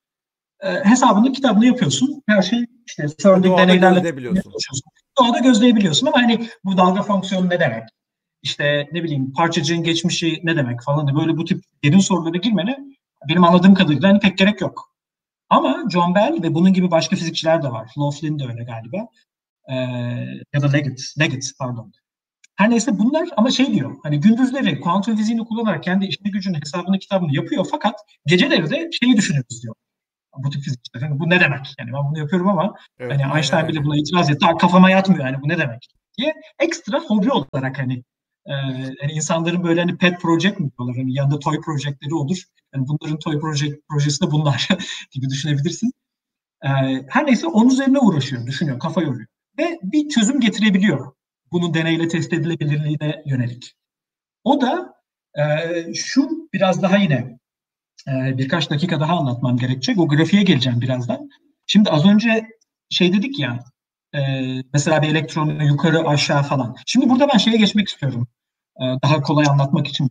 e, hesabını kitabını yapıyorsun. Her şey işte CERN'deki deneylerle. Doğada gözleyebiliyorsun ama hani bu dalga fonksiyonu ne demek? İşte ne bileyim parçacığın geçmişi ne demek falan da böyle bu tip derin sorulara girmene benim anladığım kadarıyla hani pek gerek yok. Ama John Bell ve bunun gibi başka fizikçiler de var. Laughlin de öyle galiba. Ee, ya da Leggett, Leggett pardon. Her neyse bunlar ama şey diyor hani gündüzleri kuantum fiziğini kullanarak kendi işini gücünü hesabını kitabını yapıyor fakat geceleri de şeyi düşünüyoruz diyor. Bu tip fizikçiler. Hani bu ne demek? Yani ben bunu yapıyorum ama Evet, hani Einstein öyle. bile buna itiraz etti. "Ha, Kafama yatmıyor yani bu ne demek diye ekstra hobi olarak hani e, hani insanların böyle hani pet project mi diyorlar hani yanında toy projektleri olur. Yani bunların toy project projesi de bunlar (laughs) gibi düşünebilirsin. E, her neyse onun üzerine uğraşıyor, düşünüyor, kafa yoruyor ve bir çözüm getirebiliyor. Bunun deneyle test edilebilirliğine yönelik. O da e, şu biraz daha yine e, birkaç dakika daha anlatmam gerekecek. O grafiğe geleceğim birazdan. Şimdi az önce şey dedik ya e, mesela bir elektronu yukarı aşağı falan. Şimdi burada ben şeye geçmek istiyorum. E, daha kolay anlatmak için.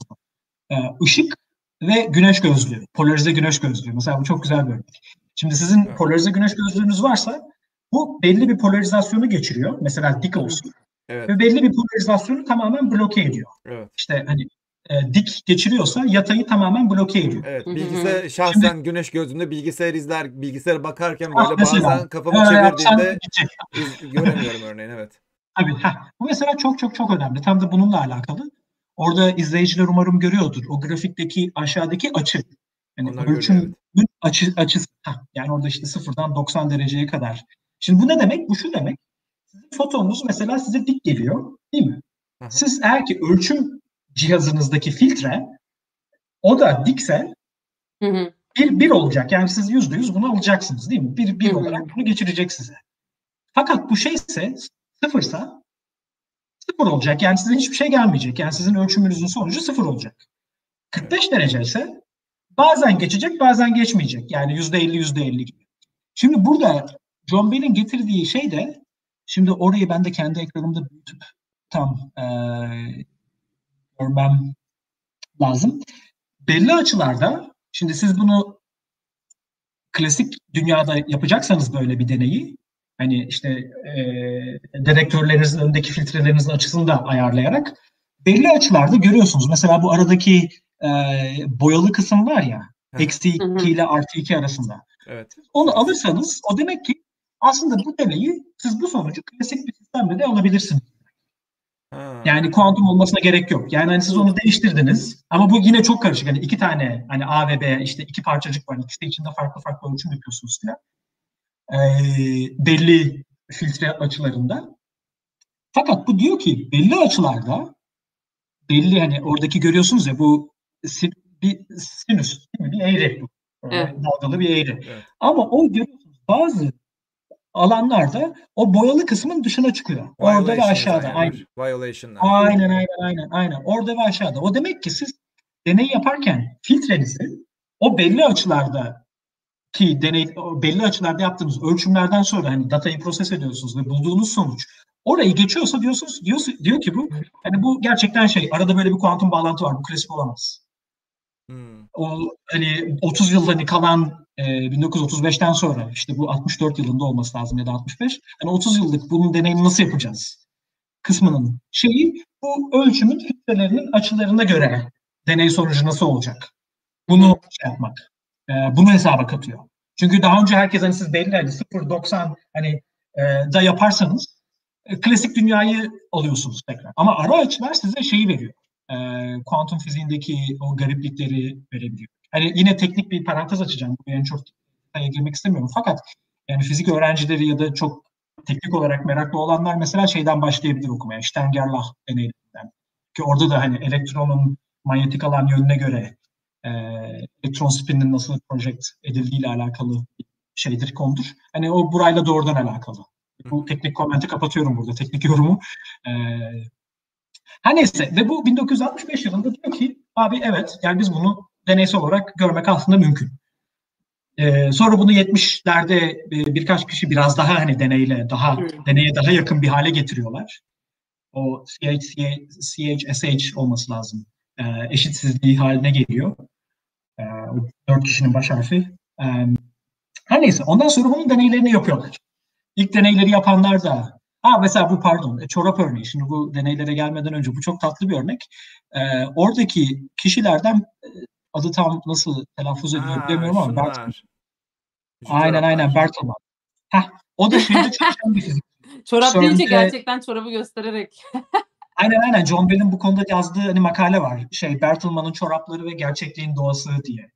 E, ışık ve güneş gözlüğü. Polarize güneş gözlüğü. Mesela bu çok güzel bir örnek. Şimdi sizin polarize güneş gözlüğünüz varsa bu belli bir polarizasyonu geçiriyor. Mesela dik olsun. Evet. Ve belli bir polarizasyonu tamamen bloke ediyor. Evet. İşte hani e, dik geçiriyorsa yatayı tamamen bloke ediyor. Evet. Bilgisayar şahsen güneş gözünde bilgisayar izler, bilgisayara bakarken Ah, böyle mesela. bazen kafamı yapsan çevirdiğimde iz- göremiyorum örneğin evet. Tabii. heh. Bu mesela çok çok çok önemli. Tam da bununla alakalı. Orada izleyiciler umarım görüyordur. O grafikteki aşağıdaki açı. Yani Onlar görüyor, açı, açısı. Yani orada işte sıfırdan 90 dereceye kadar. Şimdi bu ne demek? Bu şu demek. Sizin fotonunuz mesela size dik geliyor. Değil mi? Hı hı. Siz eğer ki ölçüm cihazınızdaki filtre o da dikse Hı hı. bir, bir olacak. Yani siz yüzde yüz bunu alacaksınız değil mi? Bir, bir Hı hı. olarak bunu geçirecek size. Fakat bu şeyse sıfırsa sıfır olacak. Yani size hiçbir şey gelmeyecek. Yani sizin ölçümünüzün sonucu sıfır olacak. 45 derece ise bazen geçecek bazen geçmeyecek. Yani yüzde elli yüzde elli gibi. Şimdi burada John Bell'in getirdiği şey de şimdi orayı ben de kendi ekranımda büyütüp tam eee görmem lazım. Belli açılarda şimdi siz bunu klasik dünyada yapacaksanız böyle bir deneyi hani işte e, dedektörlerinizin önündeki filtrelerinizin açısını da ayarlayarak belli açılarda görüyorsunuz. Mesela bu aradaki e, boyalı kısım var ya eksi Hı hı. 2 ile artı 2 arasında. Evet. Onu alırsanız o demek ki aslında bu deneyi siz bu sonucu klasik bir sistemle de alabilirsiniz. Ha. Yani kuantum olmasına gerek yok. Yani hani siz onu değiştirdiniz ama bu yine çok karışık. Hani iki tane hani A ve B işte iki parçacık var. İkisi de içinde farklı farklı ölçüm yapıyorsunuz filan. Ee, belli filtre açılarında. Fakat bu diyor ki belli açılarda belli hani oradaki görüyorsunuz ya bu sin- bir sinüs değil mi? Bir eğri bu. Evet. Dalgalı bir eğri. Evet. Ama o görüyorsunuz bazı alanlarda o boyalı kısmın dışına çıkıyor. Orada ve aşağıda. Violation'lar. Aynen aynen aynen aynen. Orada ve aşağıda. O demek ki siz deney yaparken filtrenizi o belli açılarda ki deney belli açılarda yaptığınız ölçümlerden sonra hani datayı proses ediyorsunuz ve bulduğunuz sonuç orayı geçiyorsa diyorsunuz diyor, diyor ki bu hani bu gerçekten şey arada böyle bir kuantum bağlantı var bu klasik olamaz. Hmm. O hani 30 yıl hani kalan e, 1935'ten sonra işte bu 64 yılında olması lazım ya da 65. Hani 30 yıllık bunun deneyini nasıl yapacağız? Kısmının şeyi bu ölçümün filtrelerinin açılarına göre deney sonucu nasıl olacak? Bunu şey yapmak. E, bunu hesaba katıyor. Çünkü daha önce herkes hani siz belli hani 0-90 hani e, da yaparsanız e, klasik dünyayı alıyorsunuz tekrar. Ama ara açılar size şeyi veriyor. E, kuantum fiziğindeki o gariplikleri verebiliyor. Hani yine teknik bir parantez açacağım. Bu en çok girmek istemiyorum. Fakat yani fizik öğrencileri ya da çok teknik olarak meraklı olanlar mesela şeyden başlayabilir okumaya. Stern-Gerlach deneylerinden. Ki orada da hani elektronun manyetik alan yönüne göre e, elektron spininin nasıl project edildiği ile alakalı şeydir, konudur. Hani o burayla doğrudan alakalı. Bu teknik komenti kapatıyorum burada, teknik yorumu. E, her neyse ve bu 1965 yılında diyor ki abi evet yani biz bunu deneysel olarak görmek aslında mümkün. Ee, sonra bunu 70'lerde e, birkaç kişi biraz daha hani deneyle daha Hmm. deneye daha yakın bir hale getiriyorlar. O CH, CHSH olması lazım. Ee, eşitsizliği haline geliyor. O dört kişinin baş harfi. Ee, her neyse ondan sonra bunun deneylerini yapıyorlar. İlk deneyleri yapanlar da Ha mesela bu pardon e, çorap örneği. Şimdi bu deneylere gelmeden önce bu çok tatlı bir örnek. Ee, oradaki kişilerden e, adı tam nasıl telaffuz ediliyor Ha, bilmiyorum ama. Bertelmann. Aynen aynen Bertelmann. Heh, o da şeyde çalışan bir fizik. (laughs) Çorap deyince gerçekten çorabı göstererek. (laughs) Aynen aynen John Bell'in bu konuda yazdığı hani makale var. Şey Bertelmann'ın çorapları ve gerçekliğin doğası diye.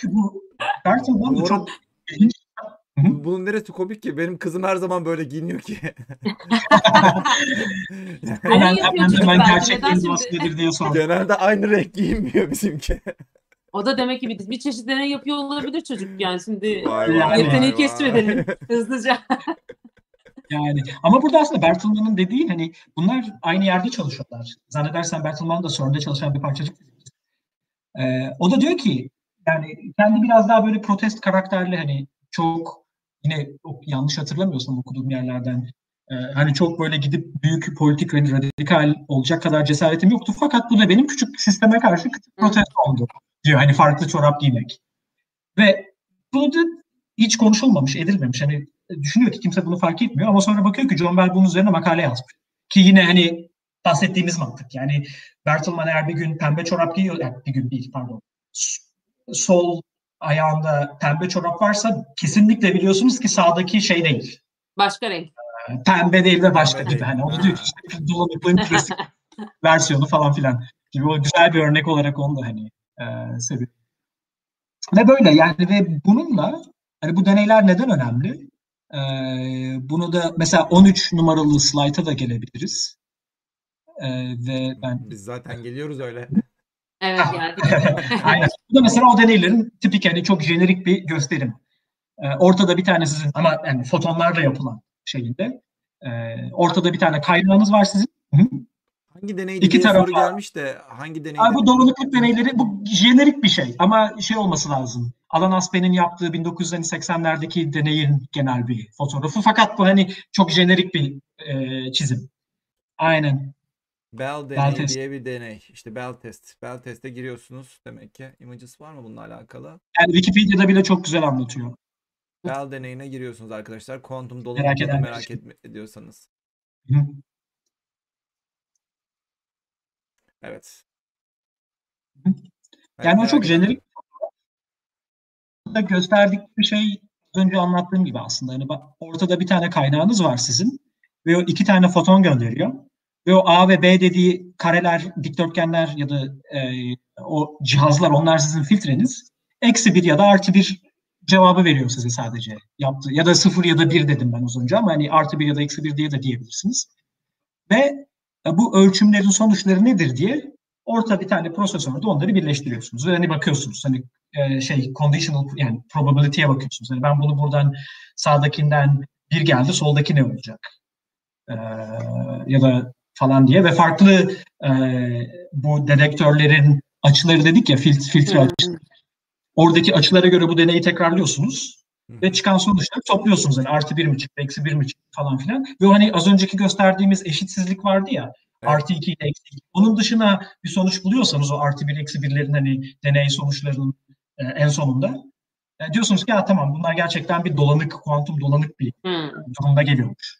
Çünkü bu Bertelmann Bu çok ilginç. Bunun neresi komik ki? Benim kızım her zaman böyle giyiniyor ki. (laughs) Hemen, hemen, hemen şimdi? nedir diye sor. Genelde aynı renk giyinmiyor bizimki. O da demek ki bir, bir çeşit deney yapıyor olabilir çocuk yani şimdi Vay vay vay yeteneği vay. keşfedelim hızlıca. (laughs) Yani ama burada aslında Bertelmann'ın dediği hani bunlar aynı yerde çalışıyorlar. Zannedersen Bertelmann da CERN'de çalışan bir parçacık. Ee, o da diyor ki yani kendi biraz daha böyle protest karakterli hani çok yine yanlış hatırlamıyorsam okuduğum yerlerden Ee, hani çok böyle gidip büyük politik radikal olacak kadar cesaretim yoktu. Fakat bu da benim küçük sisteme karşı küçük protesto oldu diyor. Hani farklı çorap giymek. Ve bunu da hiç konuşulmamış, edilmemiş. Hani düşünüyor ki kimse bunu fark etmiyor ama sonra bakıyor ki John Bell bunun üzerine makale yazmış. Ki yine hani bahsettiğimiz mantık. Yani Bertelsmann eğer bir gün pembe çorap giyiyor, yani bir gün değil pardon. Sol ayağında pembe çorap varsa kesinlikle biliyorsunuz ki sağdaki şey değil. Başka renk. Pembe değil ve başka gibi. Hani onu diyor ki işte dolanıklığın klasik (laughs) versiyonu falan filan gibi o güzel bir örnek olarak onu da hani e, seviyorum. Ve böyle yani ve bununla hani bu deneyler neden önemli? E, bunu da mesela 13 numaralı slayta da gelebiliriz. E, ve ben Biz zaten geliyoruz öyle. Evet geldik. (laughs) Aynen. Bu da mesela o deneylerin tipik hani çok jenerik bir gösterim. Ee, ortada bir tane sizin ama yani fotonlarla yapılan şeyinde. Ee, ortada bir tane kaynağınız var sizin. Hı hı. Hangi deneydi İki diye soru var. gelmiş de hangi deneydi? Abi bu dolanıklık deneyleri bu jenerik bir şey ama şey olması lazım. Alan Aspen'in yaptığı 1980'lerdeki deneyin genel bir fotoğrafı. Fakat bu hani çok jenerik bir e, çizim. Aynen. Bell deneyi test. diye bir deney. İşte Bell test. Bell teste giriyorsunuz demek ki. Images var mı bununla alakalı? Yani Wikipedia'da bile çok güzel anlatıyor. Bell deneyine giriyorsunuz arkadaşlar. Kuantum Merak edenler merak etme, ediyorsanız. Hı. Evet. (laughs) Yani o çok da gösterdik bir şey az önce anlattığım gibi aslında. Hani bak ortada bir tane kaynağınız var sizin ve o iki tane foton gönderiyor. Ve o A ve B dediği kareler, dikdörtgenler ya da e, o cihazlar onlar sizin filtreniz. Eksi bir ya da artı bir cevabı veriyor size sadece. Yaptı. Ya da sıfır ya da bir dedim ben az önce ama hani artı bir ya da eksi bir diye de diyebilirsiniz. Ve bu ölçümlerin sonuçları nedir diye orta bir tane prosesörde onları birleştiriyorsunuz. Ve hani bakıyorsunuz hani e, şey conditional yani probability'ye bakıyorsunuz. Yani ben bunu buradan sağdakinden bir geldi soldaki ne olacak? E, ya da falan diye ve farklı e, bu dedektörlerin açıları dedik ya fil- filtre açısı. Oradaki açılara göre bu deneyi tekrarlıyorsunuz. Ve çıkan sonuçları topluyorsunuz. Yani artı bir mi çıktı, eksi bir mi çıktı falan filan. Ve hani az önceki gösterdiğimiz eşitsizlik vardı ya. Evet. Artı iki ile eksi iki. Onun dışına bir sonuç buluyorsanız o artı bir, eksi birlerin hani deney sonuçlarının e, en sonunda e, diyorsunuz ki ya tamam bunlar gerçekten bir dolanık, kuantum dolanık bir Hmm. durumda geliyormuş.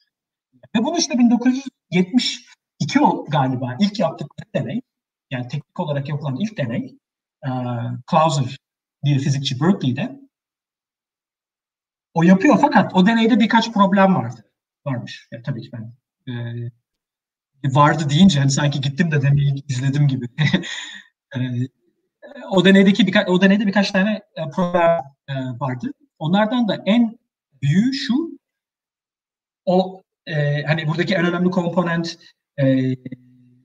Ve bunu işte 1972 o galiba ilk yaptıkları deney, yani teknik olarak yapılan ilk deney, e, Clauser diye fizikçi Berkeley'de o yapıyor fakat o deneyde birkaç problem vardı. Varmış. Ya, tabii ki ben e, vardı deyince hani sanki gittim de deneyi izledim gibi. (laughs) E, o deneydeki birkaç o deneyde birkaç tane e, problem e, vardı. Onlardan da en büyüğü şu o e, hani buradaki en önemli komponent e,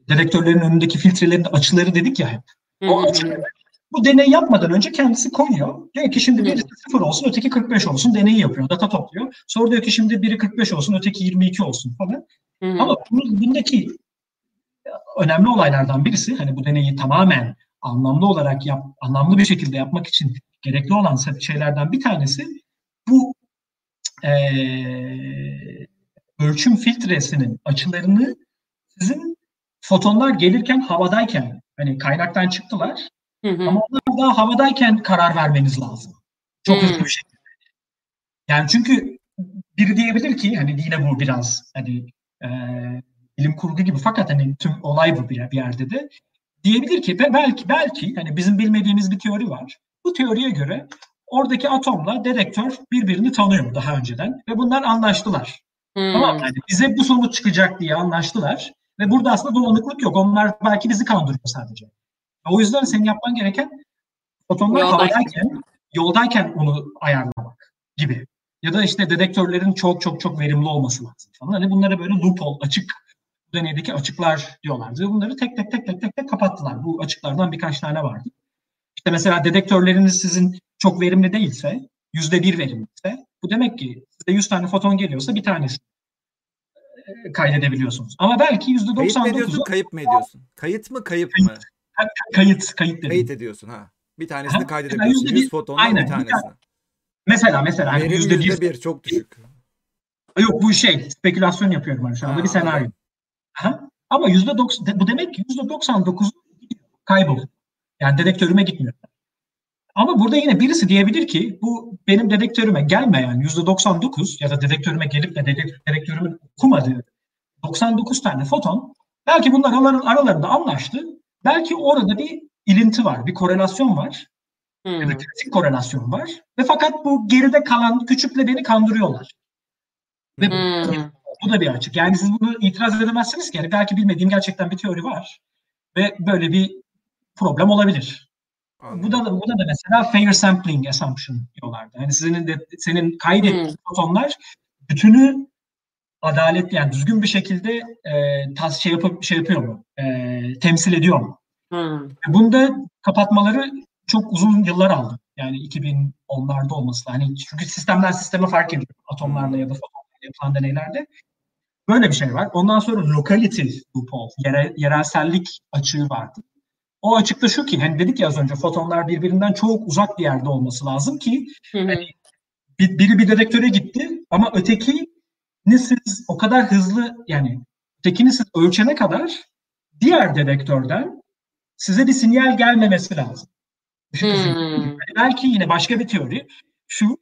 dedektörlerin önündeki filtrelerin açıları dedik ya hep. O açıları bu deneyi yapmadan önce kendisi koyuyor. Diyor ki şimdi birisi 0 olsun, öteki 45 olsun. Deneyi yapıyor, data topluyor. Sonra diyor ki şimdi biri 45 olsun, öteki 22 olsun falan. hı. Ama bunun, bundaki önemli olaylardan birisi hani bu deneyi tamamen anlamlı olarak yap, anlamlı bir şekilde yapmak için gerekli olan şeylerden bir tanesi bu eee, ölçüm filtresinin açılarını sizin fotonlar gelirken havadayken hani kaynaktan çıktılar Hı hı. ama onlar daha havadayken karar vermeniz lazım. Çok hızlı bir şekilde. Yani çünkü biri diyebilir ki hani yine bu biraz hani e, bilim kurgu gibi fakat hani tüm olay bu bir, bir yerde de diyebilir ki "Be- belki belki hani bizim bilmediğimiz bir teori var. Bu teoriye göre oradaki atomla dedektör birbirini tanıyor daha önceden ve bunlar anlaştılar. Hmm. Tamam yani bize bu sonuç çıkacak diye anlaştılar ve burada aslında dolanıklık yok. Onlar belki bizi kandırıyor sadece. O yüzden senin yapman gereken fotonlar Yoldayken. havadayken, yoldayken onu ayarlamak gibi. Ya da işte dedektörlerin çok çok çok verimli olması lazım falan. Hani bunlara böyle loophole, açık, deneydeki açıklar diyorlardı. Bunları tek tek tek tek tek tek kapattılar. Bu açıklardan birkaç tane vardı. İşte mesela dedektörleriniz sizin çok verimli değilse, yüzde bir verimliyse, bu demek ki size 100 tane foton geliyorsa bir tanesi e, kaydedebiliyorsunuz. Ama belki yüzde Kayıt mı ediyorsun, 99'u kayıp mı ediyorsun? Kayıt mı, kayıp mı? kayıt, kayıt dedim. Kayıt ediyorsun ha. Bir tanesini Ha, kaydedebiliyorsun. yüzde 100 bir- fotondan aynen, bir bir tanesini. Mesela mesela hani yüzde bir yüzde bir çok düşük. Yok bu şey spekülasyon yapıyorum ben şu anda Ha, bir senaryo. Aha. Ama yüzde doksan, bu demek ki yüzde 99 kayboluyor. Yani dedektörüme gitmiyor. Ama burada yine birisi diyebilir ki bu benim dedektörüme gelmeyen yüzde 99 ya da dedektörüme gelip de dedek- dedektörümün okumadığı 99 tane foton belki bunlar aralar- aralarında anlaştı. Belki orada bir ilinti var, bir korelasyon var. Hmm. Ya da klasik korelasyon var. Ve fakat bu geride kalan küçükle beni kandırıyorlar. Ve bu- Hmm. bu da bir açık. Yani siz bunu itiraz edemezsiniz ki. Yani belki bilmediğim gerçekten bir teori var. Ve böyle bir problem olabilir. Bu da, bu da da mesela fair sampling assumption diyorlardı. Yani sizin de senin kaydettiğin Hmm. fotonlar bütünü adaletli yani düzgün bir şekilde e, tas şey yapıp şey yapıyor mu? E, temsil ediyor mu? Hmm. Bunda kapatmaları çok uzun yıllar aldı. Yani 2010'larda olması. Hani çünkü sistemden sisteme fark ediyor. Atomlarla ya da fotonlarla yapılan deneylerde. Böyle bir şey var. Ondan sonra locality loophole, yere, yerelsellik açığı vardı. O açıkta şu ki, hani dedik ya az önce fotonlar birbirinden çok uzak bir yerde olması lazım ki bir, biri bir dedektöre gitti ama ötekini siz o kadar hızlı yani ötekini siz ölçene kadar diğer dedektörden size bir sinyal gelmemesi lazım. Hmm. Yani belki yine başka bir teori şu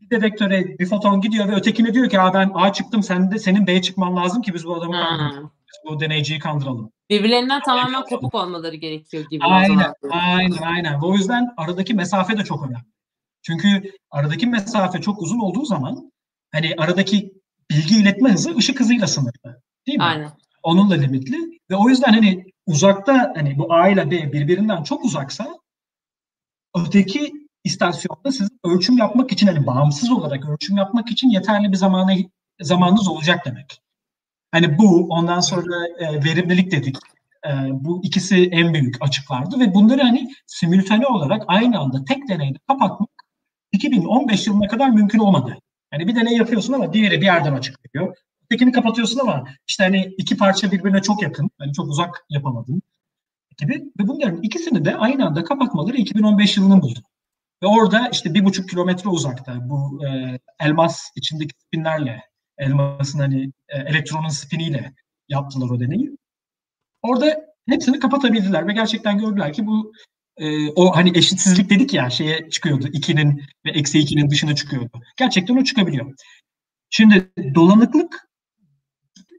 bir dedektöre bir foton gidiyor ve ötekine diyor ki Aa, ben A çıktım sen de senin B çıkman lazım ki biz bu adamı kandıralım. Hmm. Bu deneyciyi kandıralım. Birbirlerinden tamamen kopuk olmaları gerekiyor gibi. Aynen, aynen, aynen. O yüzden aradaki mesafe de çok önemli. Çünkü aradaki mesafe çok uzun olduğu zaman hani aradaki bilgi iletme hızı ışık hızıyla sınırlı. Değil mi? Aynen. Onunla limitli. Ve o yüzden hani uzakta hani bu A ile B birbirinden çok uzaksa öteki istasyonda sizin ölçüm yapmak için hani bağımsız olarak ölçüm yapmak için yeterli bir zamana zamanınız olacak demek. Hani bu ondan sonra e, verimlilik dedik. E, bu ikisi en büyük açıklardı ve bunları hani simültane olarak aynı anda tek deneyde kapatmak 2015 yılına kadar mümkün olmadı. Hani bir deney yapıyorsun ama diğeri bir yerden açıklıyor. Ötekini kapatıyorsun ama işte hani iki parça birbirine çok yakın, hani çok uzak yapamadın gibi. Ve bunların ikisini de aynı anda kapatmaları 2015 yılını buldu. Ve orada işte bir buçuk kilometre uzakta bu e, elmas içindeki spinlerle, elmasın hani e, elektronun spiniyle yaptılar o deneyi. Orada hepsini kapatabildiler ve gerçekten gördüler ki bu e, o hani eşitsizlik dedik ya şeye çıkıyordu. 2'nin ve eksi 2'nin dışına çıkıyordu. Gerçekten o çıkabiliyor. Şimdi dolanıklık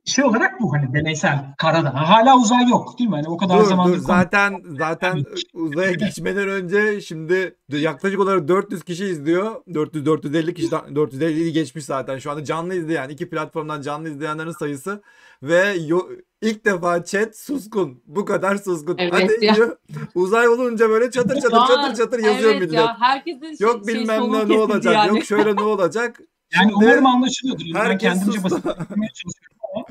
şey olarak bu hani deneysel karada. Hala uzay yok değil mi? Hani o kadar Dur zamandır dur zaten zaten uzaya geçmeden önce şimdi yaklaşık olarak 400 kişi izliyor. 400 450 kişi 450'yi geçmiş zaten. Şu anda canlı izleyen iki platformdan canlı izleyenlerin sayısı ve yo- ilk defa chat suskun. Bu kadar suskun. Evet Hadi ya. diyor. Uzay olunca böyle (laughs) çatır çatır çatır çatır yazıyor evet millet. Ya, herkesin şey, Yok şey, bilmem ne olacak. yani. Yok şöyle ne olacak. Yani Şimdi umarım anlaşılıyordur. Ben herkes kendimce sustu. basitlemeye çalışıyorum ama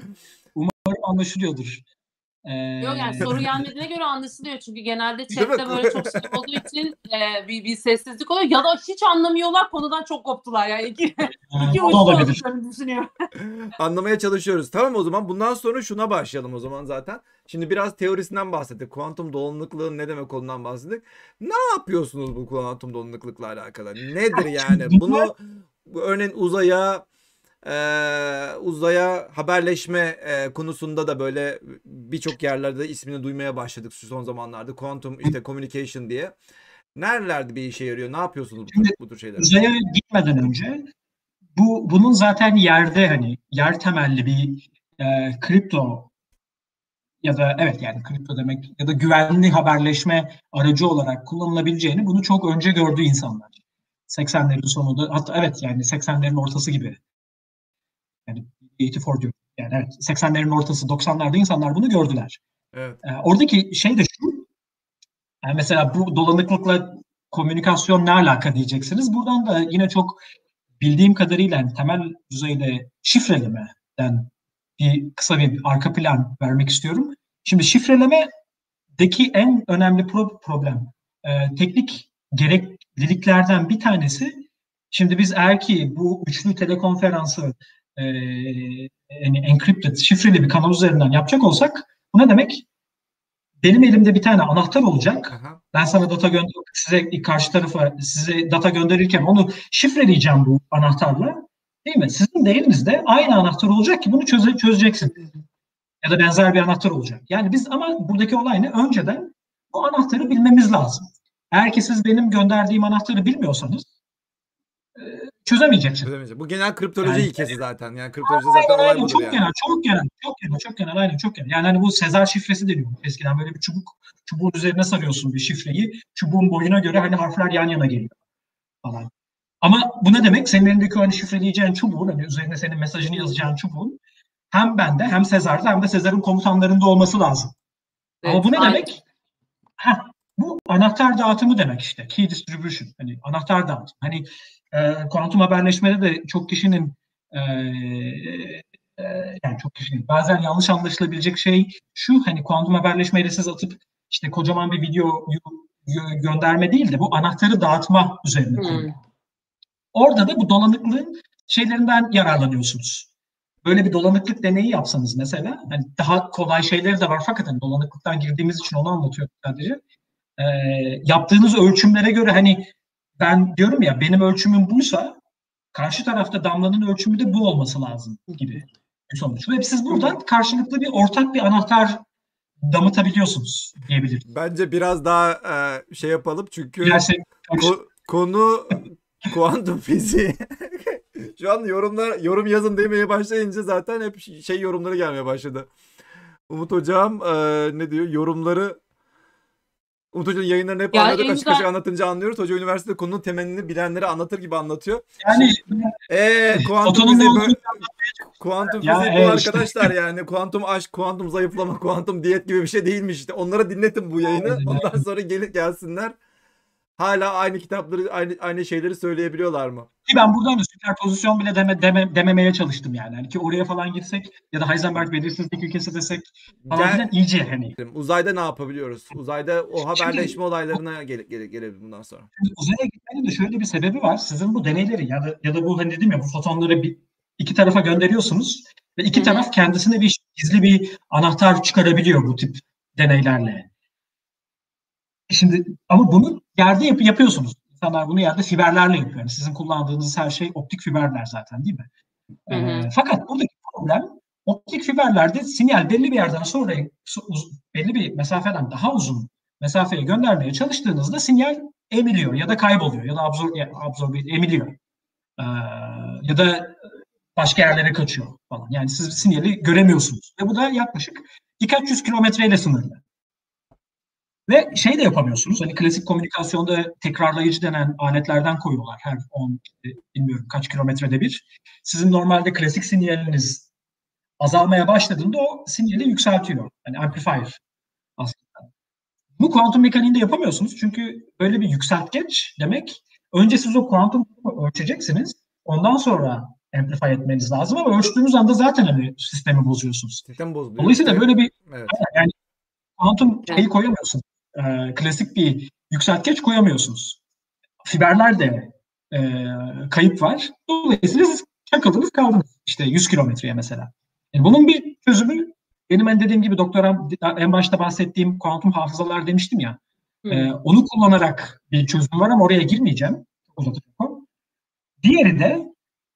umarım anlaşılıyordur. Ee, Yok yani soru (laughs) gelmediğine göre anlaşılıyor çünkü genelde chatte böyle çok şey olduğu için e, bir, bir sessizlik oluyor ya da hiç anlamıyorlar konudan çok koptular yani iki, (laughs) iki o da uçlu olduklarını düşünüyorum. (laughs) anlamaya çalışıyoruz. Tamam o zaman bundan sonra şuna başlayalım o zaman zaten. Şimdi biraz teorisinden bahsettik. Kuantum dolanıklığın ne demek olduğundan bahsettik. Ne yapıyorsunuz bu kuantum dolanıklıkla alakalı? Nedir yani? Bunu bu örneğin uzaya e, uzaya haberleşme e, konusunda da böyle birçok yerlerde ismini duymaya başladık son zamanlarda. Quantum işte communication diye. Nerelerde bir işe yarıyor? Ne yapıyorsunuz bu, Şimdi bu tür şeyler? uzaya gitmeden önce bu bunun zaten yerde hani yer temelli bir e, kripto ya da evet yani kripto demek ya da güvenli haberleşme aracı olarak kullanılabileceğini bunu çok önce gördü insanlar. 80'lerin sonunda hatta evet yani 80'lerin ortası gibi. Yani 84 diyor. Yani evet 80'lerin ortası 90'larda insanlar bunu gördüler. Evet. E, oradaki şey de şu. Yani mesela bu dolanıklıkla komünikasyon ne alaka diyeceksiniz. Buradan da yine çok bildiğim kadarıyla yani temel düzeyde şifrelemeden bir kısa bir arka plan vermek istiyorum. Şimdi şifrelemedeki en önemli pro- problem e, teknik gerekliliklerden bir tanesi şimdi biz eğer ki bu üçlü telekonferansı e, yani encrypted şifreli bir kanal üzerinden yapacak olsak bu ne demek? Benim elimde bir tane anahtar olacak. Aha. Ben sana data gönder size karşı tarafa size data gönderirken onu şifreleyeceğim bu anahtarla. Değil mi? Sizin de elinizde aynı anahtar olacak ki bunu çöze, çözeceksin. Ya da benzer bir anahtar olacak. Yani biz ama buradaki olay ne? Önceden bu anahtarı bilmemiz lazım. Eğer ki siz benim gönderdiğim anahtarı bilmiyorsanız e, çözemeyeceksiniz. Çözemeyeceğim. Bu genel kriptoloji Yani- ilkesi zaten. Yani kriptoloji zaten olay Aynen, çok yani. genel, çok genel, çok genel, çok genel, aynen çok genel. Yani hani bu Sezar şifresi deniyor eskiden böyle bir çubuk, çubuğun üzerine sarıyorsun bir şifreyi, çubuğun boyuna göre hani harfler yan yana geliyor falan. Ama bu ne demek? Senin elindeki o hani şifreleyeceğin çubuğun, hani üzerine senin mesajını yazacağın çubuğun hem bende hem Sezar'da hem de Sezar'ın komutanlarında olması lazım. Ama Evet, bu ne aynen. demek? Heh, bu anahtar dağıtımı demek işte. Key distribution. Hani anahtar dağıtım. Hani e, kuantum haberleşmede de çok kişinin e, e, yani çok kişinin bazen yanlış anlaşılabilecek şey şu hani kuantum haberleşmeyle siz atıp işte kocaman bir video gö- gönderme değil de bu anahtarı dağıtma üzerine Hmm. Orada da bu dolanıklığın şeylerinden yararlanıyorsunuz. Böyle bir dolanıklık deneyi yapsanız mesela, hani daha kolay şeyleri de var fakat hani dolanıklıktan girdiğimiz için onu anlatıyorum sadece. Ee, yaptığınız ölçümlere göre hani ben diyorum ya benim ölçümüm buysa karşı tarafta damlanın ölçümü de bu olması lazım gibi bir sonuç. Ve siz buradan karşılıklı bir ortak bir anahtar damıtabiliyorsunuz diyebilirim. Bence biraz daha e, şey yapalım çünkü Dilersek ko- konu kuantum fiziği. (laughs) Şu an yorumlar yorum yazın demeye başlayınca zaten hep şey yorumları gelmeye başladı. Umut hocam e, ne diyor? Yorumları Umut Hoca'nın yayınlarını hep Ya anladık açık açık anlatınca anlıyoruz. Hoca üniversitede konunun temelini bilenlere anlatır gibi anlatıyor. yani Eee kuantum fiziği böyle- kuantum Ya fiziği bu evet işte. arkadaşlar yani kuantum aşk, kuantum zayıflama, kuantum diyet gibi bir şey değilmiş işte. Onlara dinletin bu yayını. Ondan sonra gelip gelsinler. Hala aynı kitapları, aynı aynı şeyleri söyleyebiliyorlar mı? Ki ben buradan da süperpozisyon bile deme, deme, dememeye çalıştım yani. Hani ki oraya falan girsek ya da Heisenberg belirsizlik ilkesi desek falan filan iyice hani. Uzayda ne yapabiliyoruz? Uzayda o haberleşme olaylarına gele, gele, gelelim bundan sonra. Şimdi uzaya gitmenin de şöyle bir sebebi var. Sizin bu deneyleri ya da ya da bu hani dedim ya bu fotonları bir, iki tarafa gönderiyorsunuz ve iki taraf kendisine bir gizli bir anahtar çıkarabiliyor bu tip deneylerle. Şimdi ama bunu yerde yap, yapıyorsunuz. İnsanlar bunu yerde fiberlerle yapıyor. Yani sizin kullandığınız her şey optik fiberler zaten değil mi? Hı hı. Ee, fakat buradaki problem optik fiberlerde sinyal belli bir yerden sonra belli bir mesafeden daha uzun mesafeye göndermeye çalıştığınızda sinyal emiliyor ya da kayboluyor ya da absor, ya, absorbe emiliyor. Ee, ya da başka yerlere kaçıyor falan. Yani siz sinyali göremiyorsunuz. Ve bu da yaklaşık birkaç yüz kilometreyle sınırlı. Ve şey de yapamıyorsunuz. Hani klasik komünikasyonda tekrarlayıcı denen aletlerden koyuyorlar her 10 işte bilmiyorum kaç kilometrede bir. Sizin normalde klasik sinyaliniz azalmaya başladığında o sinyali yükseltiyor. Hani amplifier aslında. Bu kuantum mekaniğinde yapamıyorsunuz. Çünkü böyle bir yükseltgeç demek önce siz o kuantum ölçeceksiniz. Ondan sonra amplify etmeniz lazım ama ölçtüğünüz anda zaten hani sistemi bozuyorsunuz. Sistem bozuluyor. Dolayısıyla böyle bir Evet. yani kuantum şeyi koyamıyorsunuz. Ee, klasik bir yükseltgeç koyamıyorsunuz. Fiberlerde e, kayıp var. Dolayısıyla siz çakıldınız kaldınız. İşte 100 kilometreye mesela. Yani bunun bir çözümü benim en dediğim gibi doktoram en başta bahsettiğim kuantum hafızalar demiştim ya. Ee, onu kullanarak bir çözüm var ama oraya girmeyeceğim. Diğeri de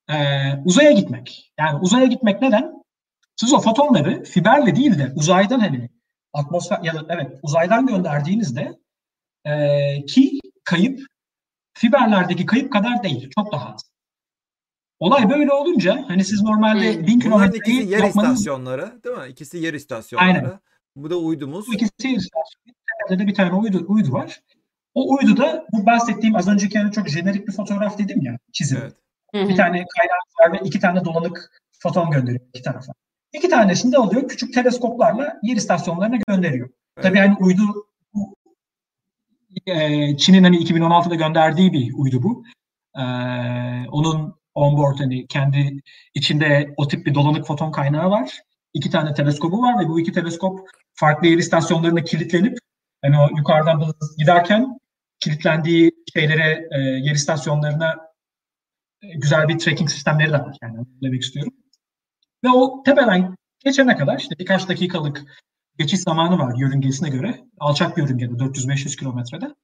e, uzaya gitmek. Yani uzaya gitmek neden? Siz o fotonları fiberle değil de uzaydan hani atmosfer ya da evet uzaydan gönderdiğinizde e, ki kayıp fiberlerdeki kayıp kadar değil. Çok daha az. Olay böyle olunca hani siz normalde Hmm. bin kilometreyi ikisi yer yapmanız istasyonları değil mi? İkisi yer istasyonları. Aynen. Bu da uydumuz. Bu ikisi yer istasyonu. Tepede de bir tane uydu, uydu var. O uyduda bu bahsettiğim az önceki hani çok jenerik bir fotoğraf dedim ya çizim. Evet. Bir tane kaynak var ve iki tane dolanık foton gönderiyor iki tarafa. İki tanesini de alıyor küçük teleskoplarla yer istasyonlarına gönderiyor. Evet. Tabii hani uydu bu, e, Çin'in hani 2016'da gönderdiği bir uydu bu. E, onun onboard hani kendi içinde o tip bir dolanık foton kaynağı var. İki tane teleskobu var ve bu iki teleskop farklı yer istasyonlarına kilitlenip hani o yukarıdan giderken kilitlendiği şeylere e, yer istasyonlarına e, güzel bir tracking sistemleri de var. Yani demek istiyorum. Ve o tepeden geçene kadar işte birkaç dakikalık geçiş zamanı var yörüngesine göre. Alçak bir yörüngede 400-500 kilometrede.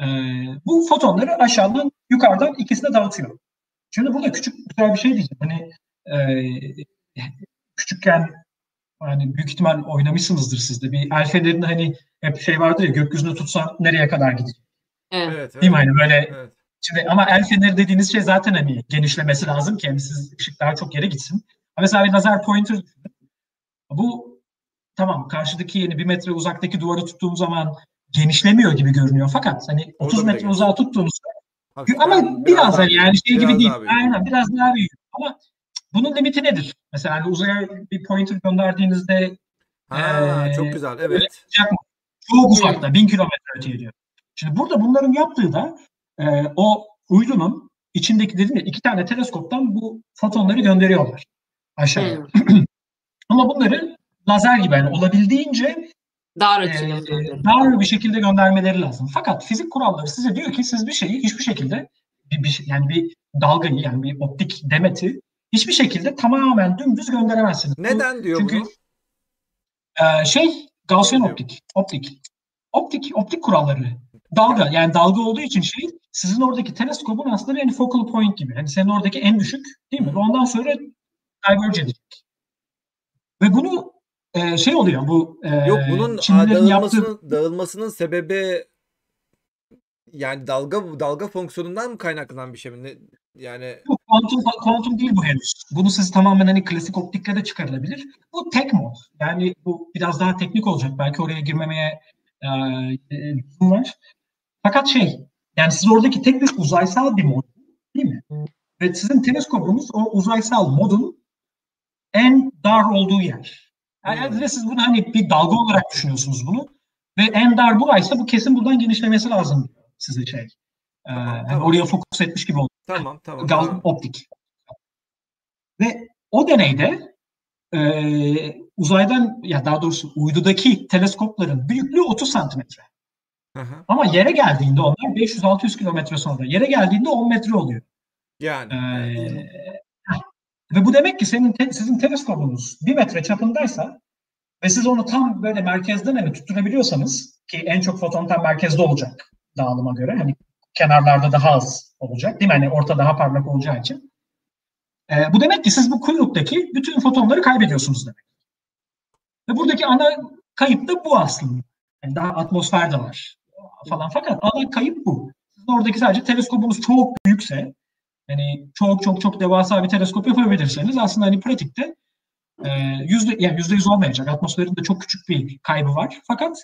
Ee, bu fotonları aşağıdan yukarıdan ikisine dağıtıyor. Şimdi burada küçük güzel bir şey diyeceğim. Hani e, küçükken hani büyük ihtimal oynamışsınızdır siz de. Bir el fenerin hani hep şey vardır ya gökyüzüne tutsan nereye kadar gidecek? Evet. Evet, evet. Değil mi? Hani böyle Evet. Şimdi ama el feneri dediğiniz şey zaten hani genişlemesi lazım ki hani siz ışık daha çok yere gitsin. Mesela bir lazer pointer bu tamam karşıdaki yeni bir metre uzaktaki duvarı tuttuğum zaman genişlemiyor gibi görünüyor. Fakat hani 30 bile metre genç. uzağa tuttuğunuzda Hafiften ama biraz daha hani yani şey biraz gibi değil. büyük. Aynen biraz daha büyük. Ama bunun limiti nedir? Mesela hani uzaya bir pointer gönderdiğinizde Ha, Ee, çok güzel. Evet. Çok uzakta, bin kilometre öteye diyor. Şimdi burada bunların yaptığı da e, o uydunun içindeki dedim ya iki tane teleskoptan bu fotonları gönderiyorlar aşağıya. (clears throat) Hı. Ama bunları lazer gibi yani olabildiğince Dar e, dar bir şekilde göndermeleri lazım. Fakat fizik kuralları size diyor ki siz bir şeyi hiçbir şekilde bir, bir yani bir dalgayı yani bir optik demeti hiçbir şekilde tamamen dümdüz gönderemezsiniz. Neden diyor çünkü bunu? ee, şey Gaussian optik. Optik. Optik optik kuralları. Dalga yani dalga olduğu için şey sizin oradaki teleskopun aslında bir focal point gibi. Hani senin oradaki en düşük değil mi? Ondan sonra diverge edecek. Ve bunu e, şey oluyor bu e, Yok bunun Çinlilerin yaptığı dağılmasının, dağılmasının sebebi yani dalga dalga fonksiyonundan mı kaynaklanan bir şey mi? Ne, yani Yok, kuantum, kuantum değil bu henüz. Bunu siz tamamen hani klasik optikle de çıkarılabilir. Bu tek mod. Yani bu biraz daha teknik olacak. Belki oraya girmemeye e, e, var. Fakat şey, yani siz oradaki tek bir uzaysal bir mod değil mi? Ve sizin teleskopunuz o uzaysal modun en dar olduğu yer. Yani Hmm. siz bunu hani bir dalga olarak düşünüyorsunuz bunu. Ve en dar buraysa bu kesin buradan genişlemesi lazım size şey. Ee, Tamam, yani tamam. oraya fokus etmiş gibi oluyor. tamam tamam. Gal tamam. optik. Ve o deneyde e, uzaydan ya daha doğrusu uydudaki teleskopların büyüklüğü 30 santimetre. Ama yere geldiğinde onlar 500-600 kilometre sonra yere geldiğinde 10 metre oluyor. Yani Ee. Ve bu demek ki senin te- sizin teleskopunuz 1 metre çapındaysa ve siz onu tam böyle merkezden hani tutturabiliyorsanız ki en çok foton tam merkezde olacak dağılıma göre hani kenarlarda daha az olacak değil mi? Hani orta daha parlak olacağı için. Ee, bu demek ki siz bu kuyruktaki bütün fotonları kaybediyorsunuz demek. Ve buradaki ana kayıp da bu aslında. Yani daha atmosfer de var falan. Fakat ana kayıp bu. Sizin oradaki sadece teleskopunuz çok büyükse yani çok çok çok devasa bir teleskop yapabilirseniz aslında hani pratikte e, yüzde yani yüzde yüz olmayacak. Atmosferin de çok küçük bir kaybı var. Fakat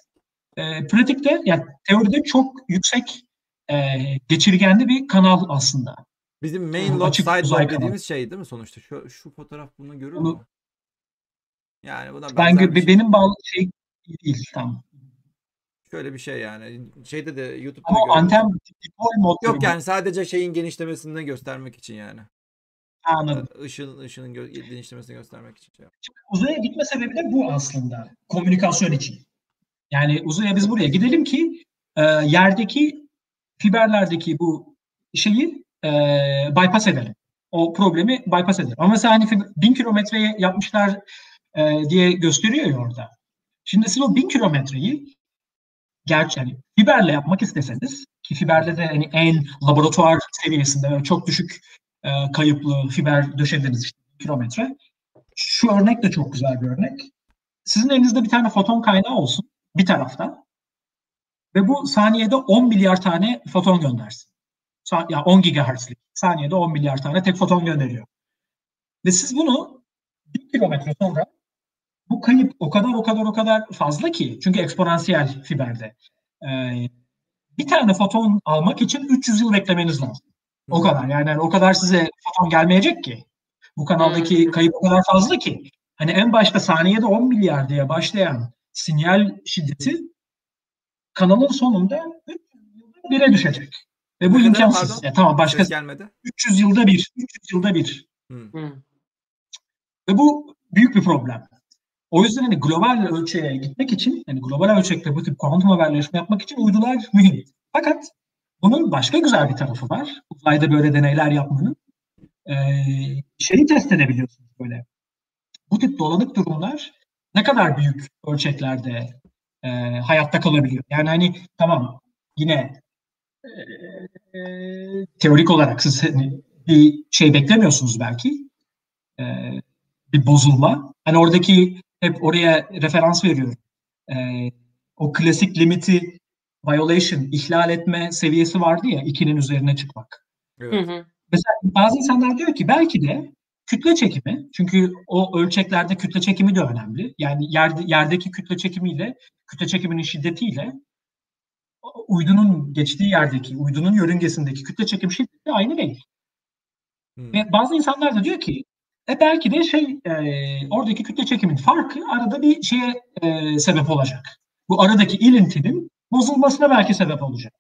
e, pratikte yani teoride çok yüksek e, geçirgenli bir kanal aslında. Bizim main Bu lobe açık side uzay lobe kanalı. dediğimiz şey değil mi sonuçta? Şu şu fotoğraf bunu görür mü? Yani buna Ben bir şey. benim bağlı şey değil tam. Şöyle bir şey yani. Şeyde de YouTube'da Ama görüyoruz. anten mod Yok yani sadece şeyin genişlemesini göstermek için yani. Anladım. Işın ışının gö- genişlemesini göstermek için. Şey. Uzaya gitme sebebi de bu aslında. Komünikasyon için. Yani uzaya biz buraya gidelim ki e, yerdeki fiberlerdeki bu şeyi e, bypass edelim. O problemi bypass edelim. Ama mesela hani bin kilometreye yapmışlar e, diye gösteriyor ya orada. Şimdi siz o bin kilometreyi gerçi hani fiberle yapmak isteseniz ki fiberde de hani en laboratuvar seviyesinde böyle çok düşük e, kayıplı fiber döşediniz işte kilometre. Şu örnek de çok güzel bir örnek. Sizin elinizde bir tane foton kaynağı olsun bir tarafta ve bu saniyede 10 milyar tane foton göndersin. Sa- ya 10 gigahertzlik. Saniyede 10 milyar tane tek foton gönderiyor. Ve siz bunu bir kilometre sonra bu kayıp o kadar o kadar o kadar fazla ki çünkü eksponansiyel fiberde. Ee, bir tane foton almak için 300 yıl beklemeniz lazım. O Hı. kadar yani o kadar size foton gelmeyecek ki. Bu kanaldaki Hmm. kayıp o kadar fazla ki. Hani en başta saniyede 10 milyar diye başlayan sinyal şiddeti kanalın sonunda 300 yılda bire düşecek. Ve bu Ne imkansız. pardon? Ya tamam başka gelmedi. 300 yılda bir, 300 yılda bir. Hı. Hı. Ve bu büyük bir problem. O yüzden hani global ölçeğe gitmek için, hani global ölçekte bu tip kuantum haberleşme yapmak için uydular mühim. Fakat bunun başka güzel bir tarafı var. Uzayda böyle deneyler yapmanın. Ee, şeyi test edebiliyorsunuz böyle. Bu tip dolanık durumlar ne kadar büyük ölçeklerde e, hayatta kalabiliyor. Yani hani tamam yine e, e, teorik olarak siz hani bir şey beklemiyorsunuz belki. E, bir bozulma. Hani oradaki hep oraya referans veriyorum. E, o klasik limiti violation, ihlal etme seviyesi vardı ya ikinin üzerine çıkmak. Evet. Hı hı. Mesela bazı insanlar diyor ki belki de kütle çekimi çünkü o ölçeklerde kütle çekimi de önemli. Yani yerde, yerdeki kütle çekimiyle kütle çekiminin şiddetiyle uydunun geçtiği yerdeki, uydunun yörüngesindeki kütle çekim şiddeti aynı değil. Hmm. Ve bazı insanlar da diyor ki e belki de şey e, oradaki kütle çekimin farkı arada bir şeye e, sebep olacak. Bu aradaki ilintinin bozulmasına belki sebep olacak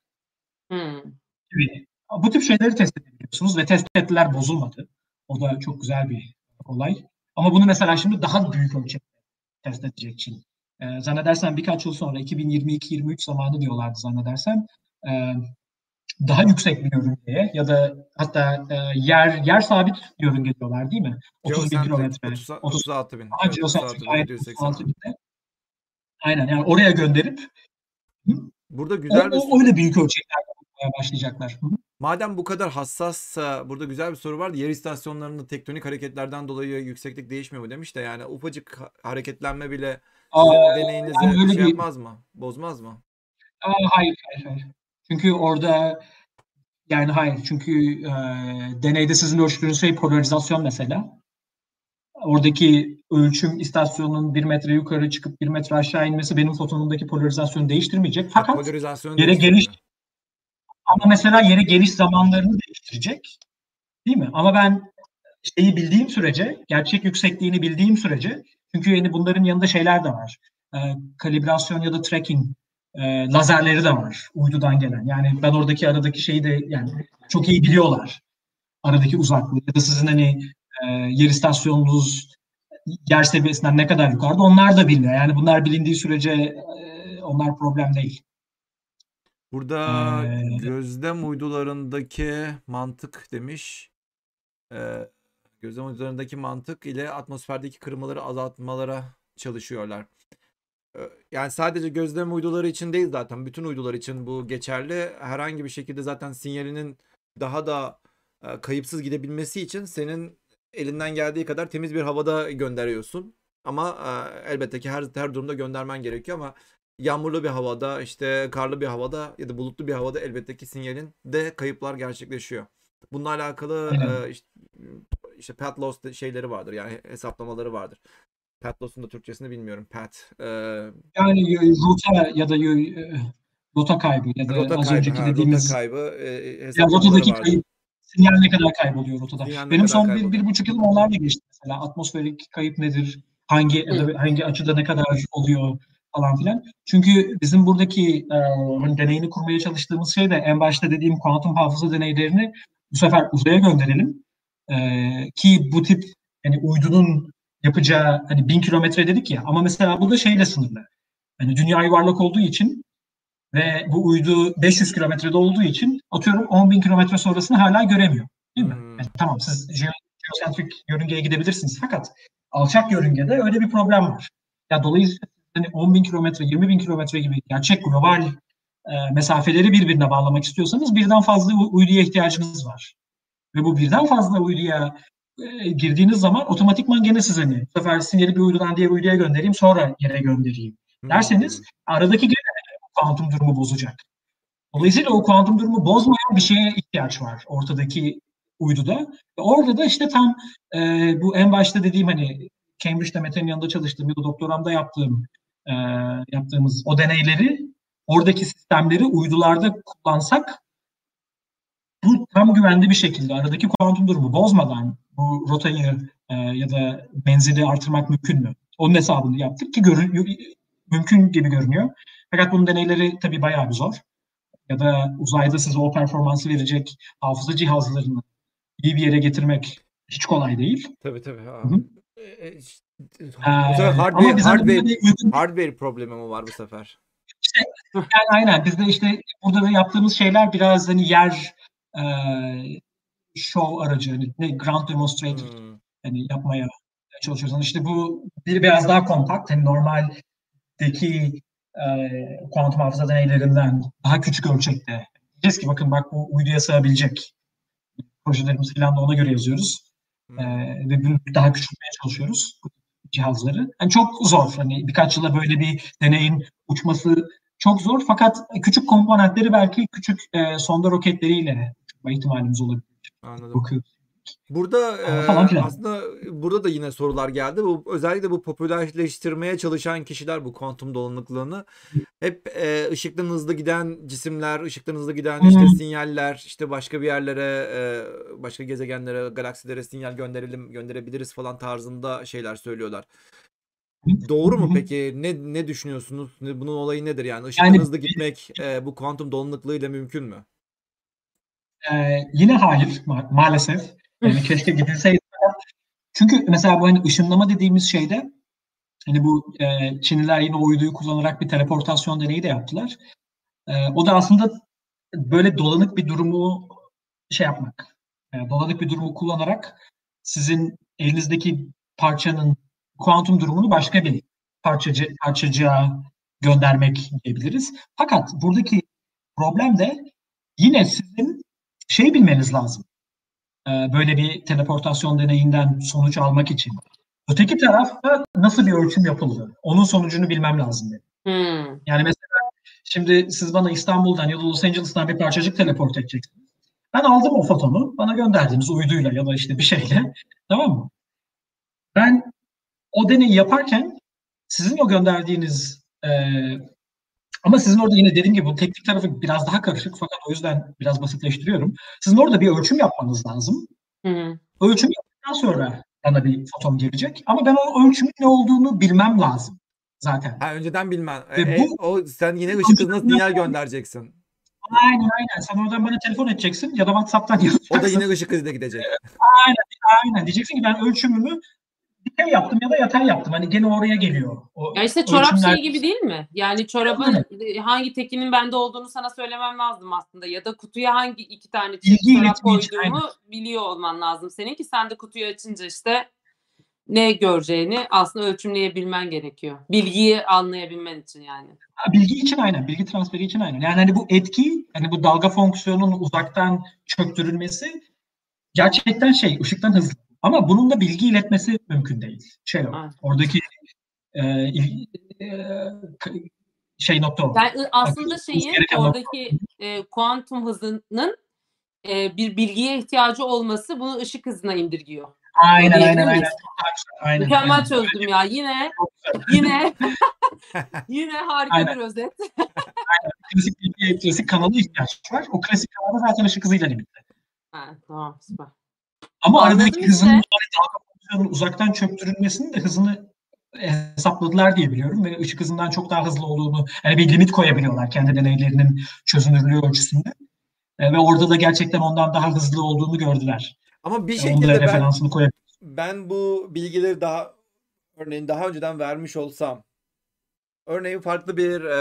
Hı. gibi. Bu tip şeyleri test edebiliyorsunuz ve test ettiler bozulmadı. O da çok güzel bir olay. Ama bunu mesela şimdi daha büyük ölçekte test edecek Çin. Ee, zannedersem birkaç yıl sonra 2022-23 zamanı diyorlardı zannedersem ee, daha yüksek bir yörüngeye ya da hatta e, yer yer sabit yörünge diyorlar değil mi? 30 bin kilometre. 30 30 36 bin. Evet, geosentrik, 36 bin, aynen, 780. 36 binde. Aynen yani oraya gönderip Burada o, güzel bir o, öyle büyük ölçekler yapmaya başlayacaklar. Madem bu kadar hassassa burada güzel bir soru vardı. Yer istasyonlarında tektonik hareketlerden dolayı yükseklik değişmiyor mu demiş de yani ufacık ha- hareketlenme bile Aa, deneyinizi yani şey bir- yapmaz mı? Bozmaz mı? Aa, hayır, hayır, hayır. Çünkü orada yani hayır. Çünkü e, deneyde sizin ölçtüğünüz şey polarizasyon mesela. Oradaki ölçüm istasyonunun bir metre yukarı çıkıp bir metre aşağı inmesi benim fotonumdaki polarizasyonu değiştirmeyecek. Fakat Polarizasyonu yere geliş ama mesela yere geliş zamanlarını değiştirecek. Değil mi? Ama ben şeyi bildiğim sürece, gerçek yüksekliğini bildiğim sürece çünkü yani bunların yanında şeyler de var. Ee, kalibrasyon ya da tracking e, lazerleri de var uydudan gelen. Yani ben oradaki aradaki şeyi de yani çok iyi biliyorlar. Aradaki uzaklığı ya da sizin hani e, yer istasyonunuz yer seviyesinden ne kadar yukarıda onlar da biliyor. Yani bunlar bilindiği sürece e, onlar problem değil. Burada Ee, gözlem uydularındaki mantık demiş. Ee, gözlem uydularındaki mantık ile atmosferdeki kırmaları azaltmalara çalışıyorlar. Yani sadece gözlem uyduları için değil zaten bütün uydular için bu geçerli. Herhangi bir şekilde zaten sinyalinin daha da e, kayıpsız gidebilmesi için senin elinden geldiği kadar temiz bir havada gönderiyorsun. Ama e, elbette ki her her durumda göndermen gerekiyor ama yağmurlu bir havada, işte karlı bir havada ya da bulutlu bir havada elbette ki sinyalin de kayıplar gerçekleşiyor. Bununla alakalı Aynen. e, işte, işte path loss şeyleri vardır yani hesaplamaları vardır. Path loss'un da Türkçesini bilmiyorum. Path. e, Yani rota ya da e, rota kaybı ya da rota az kaybı, önceki ha, dediğimiz rota kaybı e, ya hesaplamaları rotadaki vardır. kayıp sinyal ne kadar kayboluyor rotada. Sinyal Benim son bir, kayboluyor? bir buçuk yılım onlarla geçti mesela. Atmosferik kayıp nedir? Hangi ya hangi açıda ne kadar oluyor falan filan. Çünkü bizim buradaki e, hani deneyini kurmaya çalıştığımız şey de en başta dediğim kuantum hafıza deneylerini bu sefer uzaya gönderelim. E, ki bu tip hani uydunun yapacağı hani bin kilometre dedik ya ama mesela burada şeyle sınırlı. Hani dünya yuvarlak olduğu için ve bu uydu 500 kilometrede olduğu için atıyorum 10 bin kilometre sonrasını hala göremiyor. Değil mi? Hmm. Yani tamam siz jeo- geosentrik yörüngeye gidebilirsiniz fakat alçak yörüngede öyle bir problem var. Ya dolayısıyla hani 10 bin kilometre, 20 bin kilometre gibi gerçek global e, mesafeleri birbirine bağlamak istiyorsanız birden fazla uyduya ihtiyacınız var. Ve bu birden fazla uyduya e, girdiğiniz zaman otomatikman gene siz hani bu sefer sinyali bir uydudan diğer uyduya göndereyim sonra yere göndereyim derseniz Hmm. aradaki gene kuantum durumu bozacak. Dolayısıyla o kuantum durumu bozmayan bir şeye ihtiyaç var ortadaki uyduda. Ve orada da işte tam e, bu en başta dediğim hani Cambridge'de Mete'nin yanında çalıştığım ya da doktoramda yaptığım e, yaptığımız o deneyleri oradaki sistemleri uydularda kullansak bu tam güvenli bir şekilde aradaki kuantum durumu bozmadan bu rotayı e, ya da menzili artırmak mümkün mü? Onun hesabını yaptık ki görün, mümkün gibi görünüyor. Fakat bunun deneyleri tabii bayağı bir zor. Ya da uzayda size o performansı verecek hafıza cihazlarını iyi bir yere getirmek hiç kolay değil. Tabii tabii. Ha. Hı hı. E, Ee, hardware, hardware, uygun hardware problemi mi var bu sefer? Yani aynen biz de işte burada da yaptığımız şeyler biraz hani yer e, show aracı hani ne ground demonstrator Hmm. hani yapmaya çalışıyoruz. Yani işte bu bir biraz daha kompakt hani normaldeki e, kuantum hafıza deneylerinden daha küçük ölçekte. Diyeceğiz ki bakın bak bu uyduya sığabilecek projelerimizi falan da ona göre yazıyoruz. Hmm. Ee, ve bunu daha küçültmeye çalışıyoruz cihazları. Yani çok zor. Hani birkaç yıla böyle bir deneyin uçması çok zor. Fakat küçük komponentleri belki küçük e, sonda roketleriyle uçurma ihtimalimiz olabilir. Anladım. Bakıyoruz. Burada e, aslında burada da yine sorular geldi. Bu özellikle bu popülerleştirmeye çalışan kişiler bu kuantum dolanıklığını hep e, ışıktan hızlı giden cisimler, ışıktan hızlı giden işte sinyaller, işte başka bir yerlere, e, başka gezegenlere, galaksilere sinyal gönderelim, gönderebiliriz falan tarzında şeyler söylüyorlar. Doğru mu peki? Ne ne düşünüyorsunuz? Bunun olayı nedir yani? Işıktan Yani- hızlı gitmek e, bu kuantum dolanıklığıyla mümkün mü? Ee, yine hayır ma- maalesef. Yani keşke gidilseydi. Çünkü mesela bu hani ışınlama dediğimiz şeyde hani bu e, Çinliler yine uyduyu kullanarak bir teleportasyon deneyi de yaptılar. E, o da aslında böyle dolanık bir durumu şey yapmak. E, dolanık bir durumu kullanarak sizin elinizdeki parçanın kuantum durumunu başka bir parçacı parçacığa göndermek diyebiliriz. Fakat buradaki problem de yine sizin şey bilmeniz lazım. Ee, böyle bir teleportasyon deneyinden sonuç almak için. Öteki tarafta nasıl bir ölçüm yapıldı? Onun sonucunu bilmem lazım benim. Hmm. Yani mesela şimdi siz bana İstanbul'dan ya da Los Angeles'tan bir parçacık teleport edeceksiniz. Ben aldım o fotonu, bana gönderdiniz uyduyla ya da işte bir şeyle. (laughs) Tamam mı? Ben o deneyi yaparken sizin o gönderdiğiniz e, ama sizin orada yine dediğim gibi bu teknik tarafı biraz daha karışık fakat o yüzden biraz basitleştiriyorum. Sizin orada bir ölçüm yapmanız lazım. Hı hı. Ölçüm yaptıktan sonra bana bir foton gelecek. Ama ben o ölçümün ne olduğunu bilmem lazım zaten. Ha önceden bilmen. Ve E, bu- o sen yine ışık hızına sinyal göndereceksin. Aynen aynen. Sen oradan bana telefon edeceksin ya da WhatsApp'tan yazacaksın. O da yine ışık hızıyla gidecek. (laughs) Aynen. Diyeceksin ki ben ölçümümü dikey yaptım ya da yatay yaptım. Hani gene oraya geliyor. O Ya işte çorap ölçümler- şeyi gibi değil mi? Yani çorabın hangi tekinin bende olduğunu sana söylemem lazım aslında. Ya da kutuya hangi iki tane çorap için, koyduğumu biliyor olman lazım senin ki sen de kutuyu açınca işte ne göreceğini aslında ölçümleyebilmen gerekiyor. Bilgiyi anlayabilmen için yani. Bilgi için aynen. Bilgi transferi için aynen. Yani hani bu etki, hani bu dalga fonksiyonunun uzaktan çöktürülmesi gerçekten şey, ışıktan hızlı. Ama bunun da bilgi iletmesi mümkün değil. Şey o. Aynen. Oradaki e, e, şey nokta o. Yani aslında gereken oradaki e, kuantum hızının e, bir bilgiye ihtiyacı olması bunu ışık hızına indirgiyor. Aynen aynen aynen. aynen. Mükemmel aynen. çözdüm ya. Yine (laughs) yine (laughs) yine harika Aynen. bir özet. (laughs) Klasik bilgiye, klasik kanala ihtiyaç var. O klasik kanalda zaten ışık hızıyla limitli. Ha, tamam süper. Ama Anladım aradaki işte. hızın yani dalga fonksiyonunun uzaktan çöktürülmesinin de hızını hesapladılar diye biliyorum ve ışık hızından çok daha hızlı olduğunu yani bir limit koyabiliyorlar kendi deneylerinin çözünürlüğü ölçüsünde. E, ve orada da gerçekten ondan daha hızlı olduğunu gördüler. Ama bir E, şekilde ben referansını ben bu bilgileri daha örneğin daha önceden vermiş olsam örneğin farklı bir e,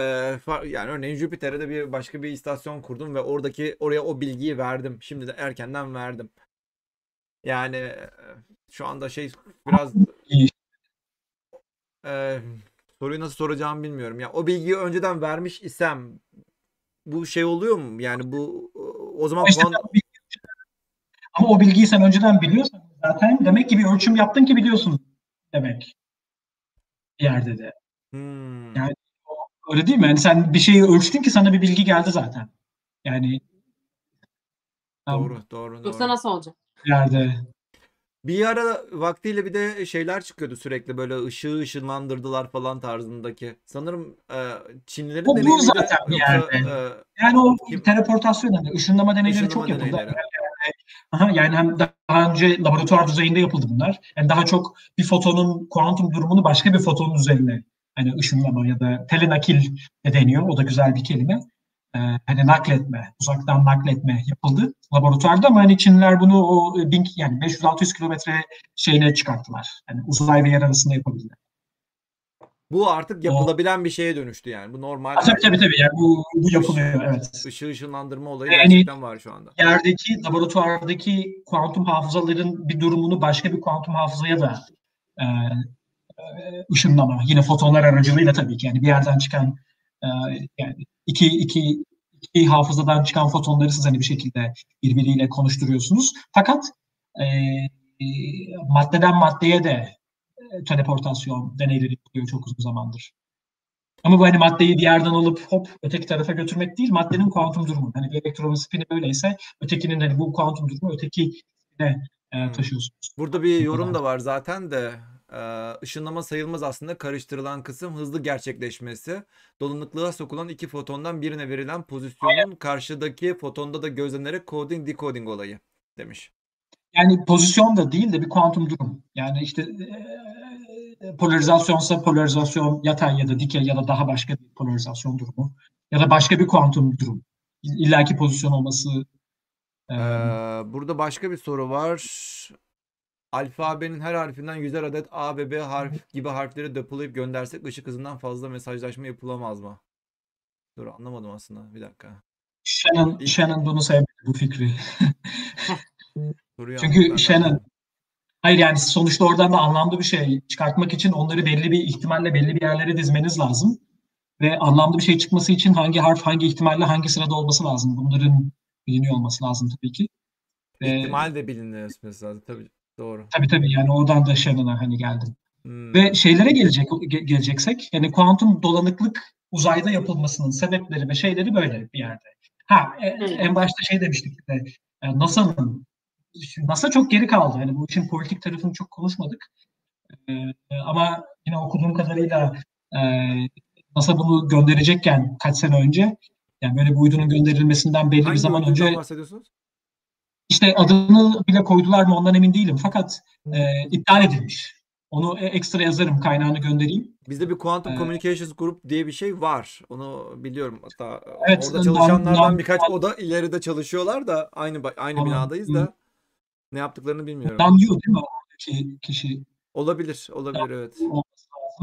far- yani örneğin Jüpiter'e de bir başka bir istasyon kurdum ve oradaki oraya o bilgiyi verdim. Şimdi de erkenden verdim. Yani e, şu anda şey biraz e, soruyu nasıl soracağımı bilmiyorum. Ya o bilgiyi önceden vermiş isem bu şey oluyor mu? Yani bu o zaman İşte puan bilgi- ama o bilgiyi sen önceden biliyorsan zaten demek ki bir ölçüm yaptın ki biliyorsun demek. Bir yerde de. Hmm. Yani Öyle değil mi? Yani sen bir şeyi ölçtün ki sana bir bilgi geldi zaten. Yani Doğru, doğru, Yoksa doğru. nasıl olacak? Yerde Bir ara vaktiyle bir de şeyler çıkıyordu sürekli böyle ışığı ışınlandırdılar falan tarzındaki. Sanırım e, Çinlilerin O bu zaten bir yoksa yerde. e, Yani o Kim- teleportasyon yani ışınlama deneyleri Işınlama çok yapıldı. deneyleri. (laughs) Aha, yani hem daha önce laboratuvar düzeyinde yapıldı bunlar. Yani daha çok bir fotonun kuantum durumunu başka bir fotonun üzerine hani ışınlama ya da telenakil de deniyor. O da güzel bir kelime. Ee, hani nakletme, uzaktan nakletme yapıldı laboratuvarda ama hani Çinliler bunu o bin, yani 500-600 kilometre şeyine çıkarttılar. Yani uzay ve yer arasında yapabildiler. bu artık yapılabilen bir şeye dönüştü yani. Bu normal tabii tabii tabii. Yani bu, bu yapılıyor evet. ışığı ışınlandırma olayı Yani- gerçekten var şu anda. yerdeki laboratuvardaki kuantum hafızaların bir durumunu başka bir kuantum hafızaya da e, e, ışınlama. Yine fotonlar aracılığıyla tabii ki. Yani bir yerden çıkan e, yani iki, iki iki hafızadan çıkan fotonları siz hani bir şekilde birbiriyle konuşturuyorsunuz. Fakat e, maddeden maddeye de e, teleportasyon deneyleri yapılıyor çok uzun zamandır. Ama bu hani maddeyi bir yerden alıp hop öteki tarafa götürmek değil, maddenin kuantum durumu. Hani bir elektronun spini böyleyse ötekinin hani bu kuantum durumu öteki e, taşıyorsunuz. Burada bir yorum da var zaten de e, ışınlama sayılmaz aslında karıştırılan kısım hızlı gerçekleşmesi. Dolanıklığa sokulan iki fotondan birine verilen pozisyonun karşıdaki fotonda da gözlenerek coding decoding olayı demiş. Yani pozisyon da değil de bir kuantum durum. Yani işte e, polarizasyonsa polarizasyon yatay ya da dikey ya da daha başka bir polarizasyon durumu ya da başka bir kuantum durum. İllaki pozisyon olması Ee, burada başka bir soru var. Alfabenin her harfinden yüzer adet A ve B harf gibi harfleri depolayıp göndersek ışık hızından fazla mesajlaşma yapılamaz mı? Dur anlamadım aslında. Bir dakika. Shannon, Shannon bunu sevmedi bu fikri. (laughs) Çünkü. Shannon hayır yani sonuçta oradan da anlamlı bir şey çıkartmak için onları belli bir ihtimalle belli bir yerlere dizmeniz lazım. Ve anlamlı bir şey çıkması için hangi harf hangi ihtimalle hangi sırada olması lazım. Bunların biliniyor olması lazım tabii ki. İhtimal de bilinmesi lazım. Tabii doğru. Tabii tabii yani oradan da Shannon'a hani geldim. Hmm. Ve şeylere gelecek ge- geleceksek yani kuantum dolanıklık uzayda yapılmasının sebepleri ve şeyleri böyle bir yerde. Ha Hı. en başta şey demiştik de e, NASA'nın NASA çok geri kaldı. Yani bu işin politik tarafını çok konuşmadık. E, e, ama yine okuduğum kadarıyla e, NASA bunu gönderecekken kaç sene önce yani böyle bir uydunun gönderilmesinden belli bir Hangi zaman uydundan önce bahsediyorsunuz? İşte adını bile koydular mı ondan emin değilim. Fakat e, iptal edilmiş. Onu e- ekstra yazarım kaynağını göndereyim. Bizde bir Quantum Ee, Communications Group diye bir şey var. Onu biliyorum. Hatta Evet, orada non- çalışanlardan non- birkaç o da ileride çalışıyorlar da aynı aynı Tamam. binadayız da ne yaptıklarını bilmiyorum. Danyu değil mi? Oradaki kişi Olabilir, olabilir evet.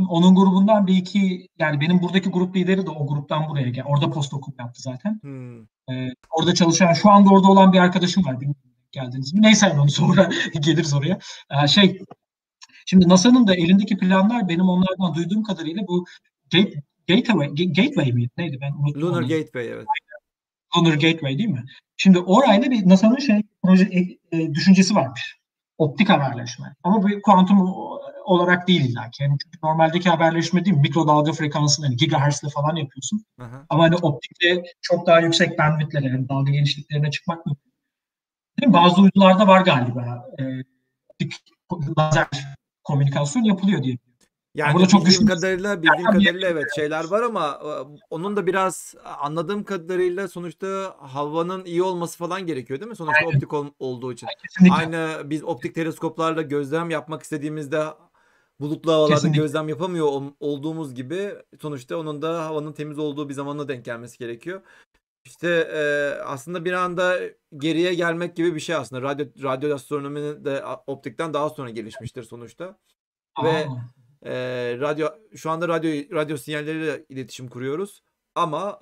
Onun grubundan bir iki yani benim buradaki grup lideri de o gruptan buraya gel. Orada postdokum yaptı zaten. Hmm. Ee, orada çalışan şu anda orada olan bir arkadaşım var. Bilmiyorum geldiniz mi? Neyse onu sonra (laughs) geliriz oraya. Ee, şey şimdi NASA'nın da elindeki planlar benim onlardan duyduğum kadarıyla bu gate, gateway, Ga- gateway miydi? Neydi ben unuttum. Lunar onu. Gateway evet. Lunar Gateway değil mi? Şimdi orayla bir NASA'nın şey proje e, e, düşüncesi varmış. Optik haberleşme. Ama bu kuantum olarak değil illa ki. Yani çünkü normaldeki haberleşme değil mi? Mikrodalga frekansını hani gigahertz'le falan yapıyorsun. Aha. Ama hani optikle çok daha yüksek bandwidth'lere yani dalga genişliklerine çıkmak mı? Değil mi? Bazı uydularda var galiba. E, optik lazer komünikasyon yapılıyor diye. Yani Burada çok güçlü- kadarıyla bildiğim bir- kadarıyla evet şeyler var ama e, onun da biraz anladığım kadarıyla sonuçta havanın iyi olması falan gerekiyor değil mi? Sonuçta Aynen. optik ol- olduğu için. Kesinlikle. Aynı biz optik teleskoplarla gözlem yapmak istediğimizde bulutlu havalarda Kesinlikle. gözlem yapamıyor ol- olduğumuz gibi sonuçta onun da havanın temiz olduğu bir zamana denk gelmesi gerekiyor. İşte e, aslında bir anda geriye gelmek gibi bir şey aslında. Radyo radyo astronominin de optikten daha sonra gelişmiştir sonuçta. ve- Aa. E, radyo şu anda radyo radyo sinyalleriyle iletişim kuruyoruz. Ama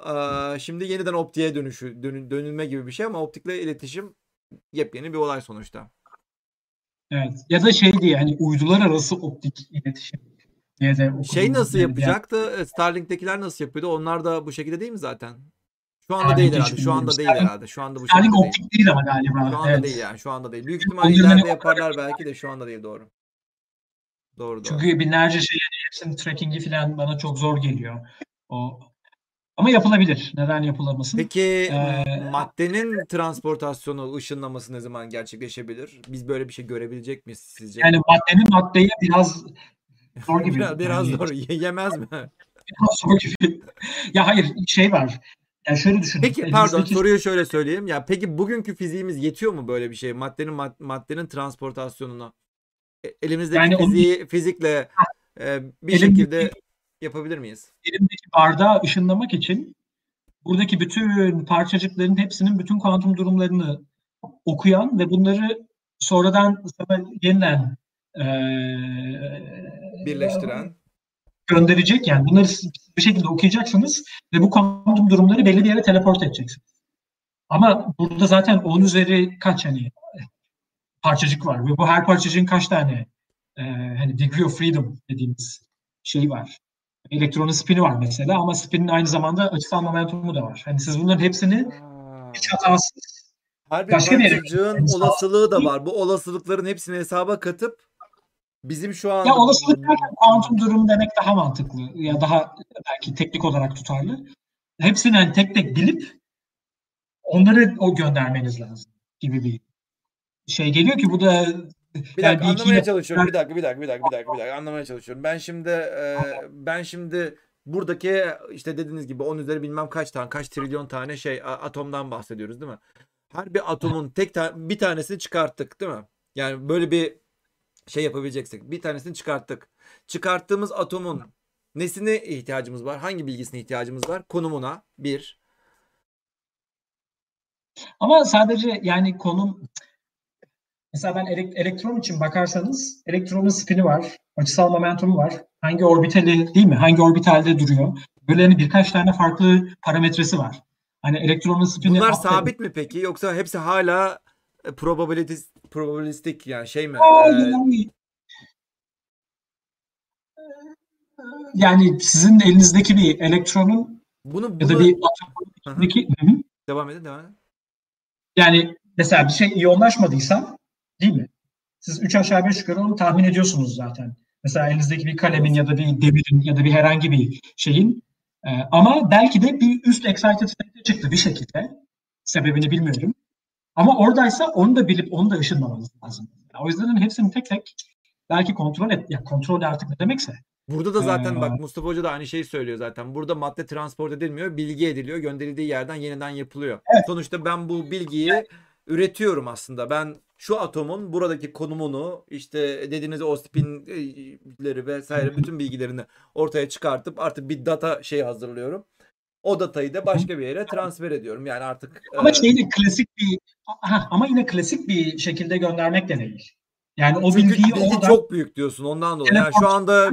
e, şimdi yeniden optiğe dönüşü dönü- dönülme gibi bir şey ama optikle iletişim yepyeni bir olay sonuçta. Evet. Ya da şey diye hani uydular arası optik iletişim diye de. Şey nasıl Yani yapacaktı? E, Starlink'tekiler nasıl yapıyordu? Onlar da bu şekilde değil mi zaten? Şu anda Starlink değil herhalde. Şu anda değil herhalde. Şu anda bu Starlink şekilde değil. optik değil ama galiba. Şu anda evet. değil yani. Şu anda değil. Büyük ihtimalle ileride yaparlar belki de şu anda değil doğru. Doğru doğru. Çünkü binlerce şey yani hepsinin tracking'i falan bana çok zor geliyor. O ama yapılabilir. Neden yapılamasın? Peki Ee, maddenin transportasyonu, ışınlaması ne zaman gerçekleşebilir? Biz böyle bir şey görebilecek miyiz sizce? Yani maddenin maddeye biraz zor gibi. biraz, biraz Yani zor. Ye- Yemez mi? Biraz zor gibi. ya hayır şey var. Yani şöyle düşünün. Peki pardon elimizdeki- soruyu şöyle söyleyeyim. Ya peki bugünkü fiziğimiz yetiyor mu böyle bir şey? Maddenin mad- maddenin transportasyonuna. E- Elimizdeki Yani fiziği fizikle e, bir Elimdeki- şekilde yapabilir miyiz? elimdeki bardağı ışınlamak için buradaki bütün parçacıkların hepsinin bütün kuantum durumlarını okuyan ve bunları sonradan yeniden eee, Birleştiren. gönderecek yani bunları bir şekilde okuyacaksınız ve bu kuantum durumları belli bir yere teleport edeceksiniz. Ama burada zaten 10 üzeri kaç hani parçacık var ve bu her parçacığın kaç tane eee, hani degree of freedom dediğimiz şey var. Elektronun spini var mesela ama spinin aynı zamanda açısal momentumu da var. Hani siz bunların hepsini hiç hatasız Her bir Başka bir yere parçacığın olasılığı da var. Bu olasılıkların hepsini hesaba katıp bizim şu anda Ya olasılık derken kuantum durum demek daha mantıklı ya daha belki teknik olarak tutarlı. Hepsini hani tek tek bilip onları o göndermeniz lazım gibi bir şey geliyor ki bu da Bir yani dakika iki anlamaya çalışıyorum. Bir dakika, bir dakika, bir dakika, bir dakika, bir dakika anlamaya çalışıyorum. Ben şimdi e, ben şimdi buradaki işte dediğiniz gibi 10 üzeri bilmem kaç tane, kaç trilyon tane şey atomdan bahsediyoruz değil mi? Her bir atomun tek ta- bir tanesini çıkarttık değil mi? Yani böyle bir şey yapabileceksek bir tanesini çıkarttık. Çıkarttığımız atomun nesine ihtiyacımız var? Hangi bilgisine ihtiyacımız var? Konumuna bir. Ama sadece yani konum mesela ben elek- elektron için bakarsanız elektronun spini var, açısal momentumu var. Hangi orbitali değil mi? Hangi orbitalde duruyor? Böyle hani birkaç tane farklı parametresi var. Hani elektronun spini Bunlar sabit mi peki yoksa hepsi hala e, probabilis probabilistik yani şey mi? Aa, Ee, yani, yani sizin elinizdeki bir elektronun bunu ya da bunu bir hı. devam edin devam edin. yani mesela bir şey iyonlaşmadıysa değil mi? Siz 3 aşağı 5 yukarı onu tahmin ediyorsunuz zaten. Mesela elinizdeki bir kalemin ya da bir demirin ya da bir herhangi bir şeyin Ee, ama belki de bir üst excited state'e çıktı bir şekilde. Sebebini bilmiyorum. Ama oradaysa onu da bilip onu da ışınlamanız lazım. O yüzden hani hepsini tek tek belki kontrol et. Ya kontrol artık ne demekse. Burada da zaten Ee, bak Mustafa Hoca da aynı şeyi söylüyor zaten. Burada madde transport edilmiyor, bilgi ediliyor, gönderildiği yerden yeniden yapılıyor. Sonuçta ben bu bilgiyi üretiyorum aslında. Ben şu atomun buradaki konumunu işte dediğiniz o spinleri vesaire bütün bilgilerini ortaya çıkartıp artık bir data şey hazırlıyorum. O datayı da başka bir yere transfer ediyorum. Yani artık Ama e, şey de klasik bir aha, ama yine klasik bir şekilde göndermek de değil. Yani o çünkü bilgiyi bilgi oradan çok büyük diyorsun ondan dolayı. Yani şu anda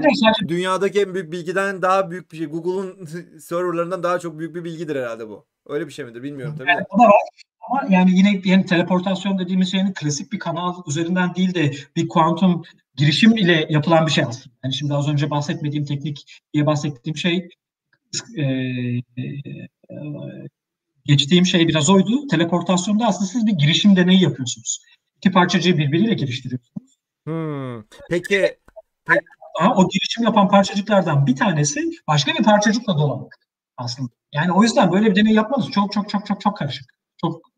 dünyadaki en büyük bilgiden daha büyük bir şey. Google'un (laughs) serverlarından daha çok büyük bir bilgidir herhalde bu. Öyle bir şey midir bilmiyorum tabii. Yani o da var. Ama yani yine yani teleportasyon dediğimiz şeyin klasik bir kanal üzerinden değil de bir kuantum girişim ile yapılan bir şey aslında. Yani şimdi az önce bahsetmediğim teknik diye bahsettiğim şey e, e, geçtiğim şey biraz oydu. Teleportasyonda aslında siz bir girişim deneyi yapıyorsunuz. İki parçacığı birbiriyle giriştiriyorsunuz. Hmm. Peki Ama o girişim yapan parçacıklardan bir tanesi başka bir parçacıkla dolanmak aslında. Yani o yüzden böyle bir deney yapmanız çok çok çok çok çok karışık. Çok.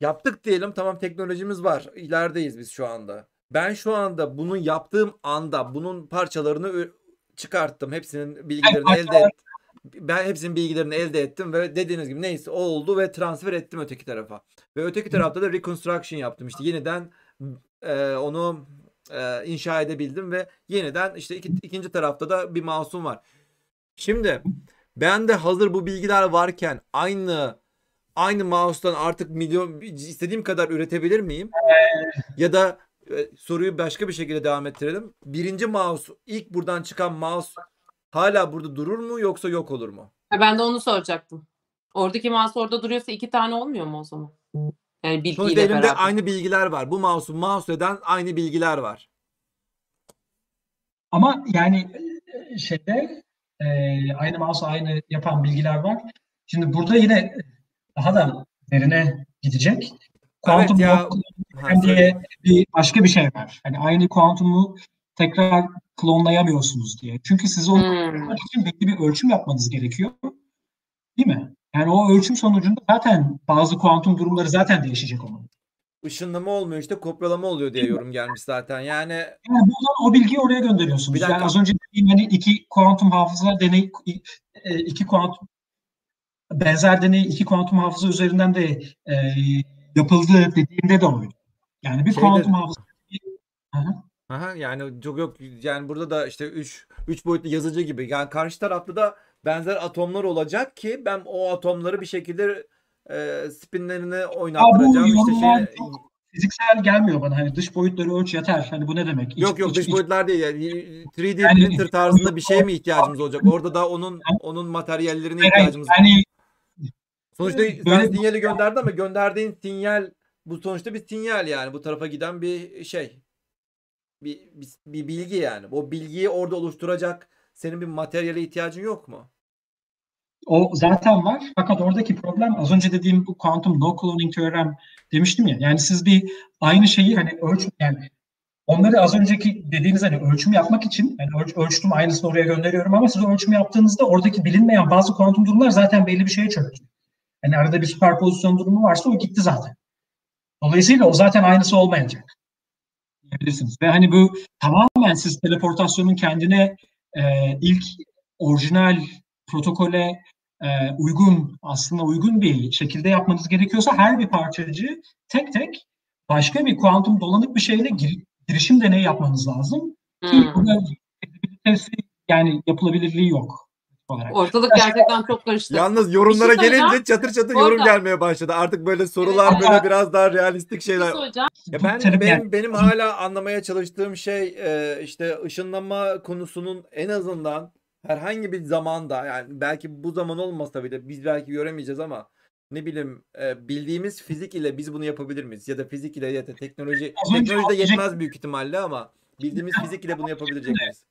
Yaptık diyelim tamam teknolojimiz var. İlerideyiz biz şu anda. Ben şu anda bunu yaptığım anda bunun parçalarını çıkarttım. Hepsinin bilgilerini elde ettim. Ben hepsinin bilgilerini elde ettim ve dediğiniz gibi neyse o oldu ve transfer ettim öteki tarafa. Ve öteki tarafta da reconstruction yaptım. İşte yeniden e, onu e, inşa edebildim ve yeniden işte iki, ikinci tarafta da bir masum var. Şimdi ben de hazır bu bilgiler varken aynı aynı mouse'tan artık milyon istediğim kadar üretebilir miyim? Ya da e, soruyu başka bir şekilde devam ettirelim. Birinci mouse ilk buradan çıkan mouse hala burada durur mu yoksa yok olur mu? Ben de onu soracaktım. Oradaki mouse orada duruyorsa iki tane olmuyor mu o zaman? Yani Sonuçta bilgiyle elimde beraber. aynı bilgiler var. Bu mouse'u mouse eden aynı bilgiler var. Ama yani e, şeyde e, aynı mouse aynı yapan bilgiler var. Şimdi burada yine daha da derine gidecek. Kuantum ya. block Ha, diye bir başka bir şey var. Hani aynı kuantumu tekrar klonlayamıyorsunuz diye. Çünkü siz onu Hmm. için belli bir ölçüm yapmanız gerekiyor. Değil mi? Yani o ölçüm sonucunda zaten bazı kuantum durumları zaten değişecek onun. Işınlama olmuyor işte kopyalama oluyor diye yorum gelmiş zaten. Yani Yani buradan o bilgiyi oraya gönderiyorsunuz. Bir dakika. Yani az önce dediğim hani iki kuantum hafıza deney e, iki kuantum benzer deney iki kuantum hafıza üzerinden de e, yapıldı dediğimde de oydu. Yani bir Şeyde- kuantum hafıza Hı hı. Aha, yani çok yok yani burada da işte 3 3 boyutlu yazıcı gibi. Yani karşı tarafta da benzer atomlar olacak ki ben o atomları bir şekilde e, spinlerini oynattıracağım. işte yorumlar şey, çok fiziksel gelmiyor bana. Hani dış boyutları ölç yeter. Hani bu ne demek? İç- Yok yok iç- dış iç- boyutlar değil yani 3D Yani- printer tarzında bir şeye mi ihtiyacımız olacak? Orada da onun onun materyallerine Hayır, hayır. ihtiyacımız Yani Sonuçta Böyle- sen sinyali gönderdi ama gönderdiğin sinyal bu sonuçta bir sinyal yani bu tarafa giden bir şey. Bir, bir, bir bilgi yani. O bilgiyi orada oluşturacak senin bir materyale ihtiyacın yok mu? O zaten var. Fakat oradaki problem az önce dediğim bu quantum no cloning teorem demiştim ya. Yani siz bir aynı şeyi hani ölç yani onları az önceki dediğiniz hani ölçüm yapmak için yani ölç, ölçtüm aynısını oraya gönderiyorum ama siz ölçüm yaptığınızda oradaki bilinmeyen bazı kuantum durumlar zaten belli bir şeye çöktü. Yani arada bir süperpozisyon durumu varsa o gitti zaten. Dolayısıyla o zaten aynısı olmayacak. Diyebilirsiniz. Ve hani bu tamamen siz teleportasyonun kendine e, ilk orijinal protokole e, uygun aslında uygun bir şekilde yapmanız gerekiyorsa her bir parçacığı tek tek başka bir kuantum dolanık bir şeyle gir, girişim deneyi yapmanız lazım. Hmm. yani yapılabilirliği yok. Olarak. Ortalık gerçekten çok karıştı. Yalnız yorumlara şey gelince çatır çatır yorum Orada. gelmeye başladı. Artık böyle sorular evet. böyle biraz daha realistik şeyler. Ya ben benim, benim hala anlamaya çalıştığım şey işte ışınlama konusunun en azından herhangi bir zamanda yani belki bu zaman olmasa bile biz belki göremeyeceğiz ama ne bileyim e, bildiğimiz fizik ile biz bunu yapabilir miyiz? Ya da fizik ile ya da teknoloji teknoloji de yetmez büyük ihtimalle ama bildiğimiz fizik ile bunu yapabilecek miyiz?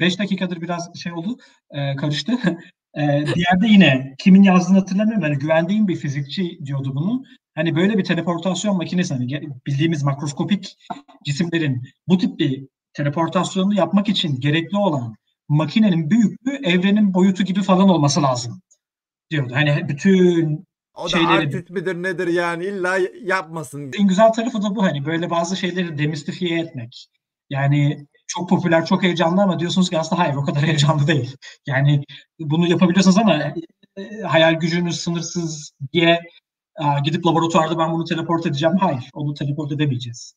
5 dakikadır biraz şey oldu, e, karıştı. (laughs) e, bir yerde yine kimin yazdığını hatırlamıyorum. Yani güvendiğim bir fizikçi diyordu bunu. Hani böyle bir teleportasyon makinesi hani bildiğimiz makroskopik cisimlerin bu tip bir teleportasyonu yapmak için gerekli olan makinenin büyüklüğü evrenin boyutu gibi falan olması lazım diyordu. Hani bütün o da şeyleri... artist midir nedir yani illa yapmasın. En güzel tarafı da bu hani böyle bazı şeyleri demistifiye etmek. Yani çok popüler, çok heyecanlı ama diyorsunuz ki aslında hayır o kadar (laughs) heyecanlı değil. Yani bunu yapabiliyorsunuz ama e, hayal gücünüz sınırsız diye gidip laboratuvarda ben bunu teleport edeceğim. Hayır, onu teleport edemeyeceğiz.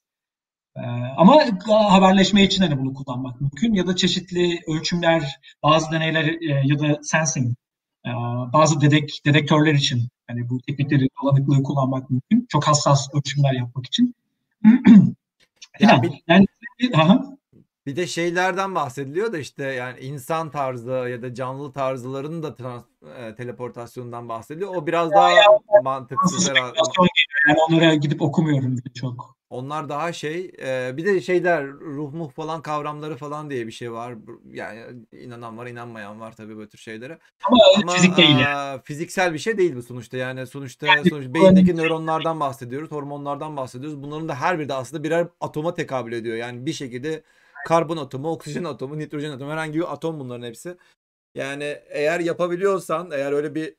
Ama haberleşme için hani bunu kullanmak mümkün ya da çeşitli ölçümler, bazı deneyler e, ya da sensing, e, bazı dedek, dedektörler için hani bu teknikleri dolanıklığı kullanmak mümkün. Çok hassas ölçümler yapmak için. (clears throat) yani, yani, yani bir de şeylerden bahsediliyor da işte yani insan tarzı ya da canlı tarzların da trans, e, teleportasyonundan bahsediliyor. O biraz daha ya, mantıksız herhalde. Yani onlara gidip okumuyorum çok. Onlar daha şey e, bir de şeyler ruh muh falan kavramları falan diye bir şey var. Yani inanan var inanmayan var tabii böyle tür şeylere. Ama, Ama fizik değil. E, fiziksel bir şey değil bu sonuçta. Yani sonuçta, yani, sonuçta beyindeki nöronlardan bahsediyoruz, hormonlardan bahsediyoruz. Bunların da her biri de aslında birer atoma tekabül ediyor. Yani bir şekilde karbon atomu, oksijen atomu, nitrojen atomu herhangi bir atom bunların hepsi. Yani eğer yapabiliyorsan, eğer öyle bir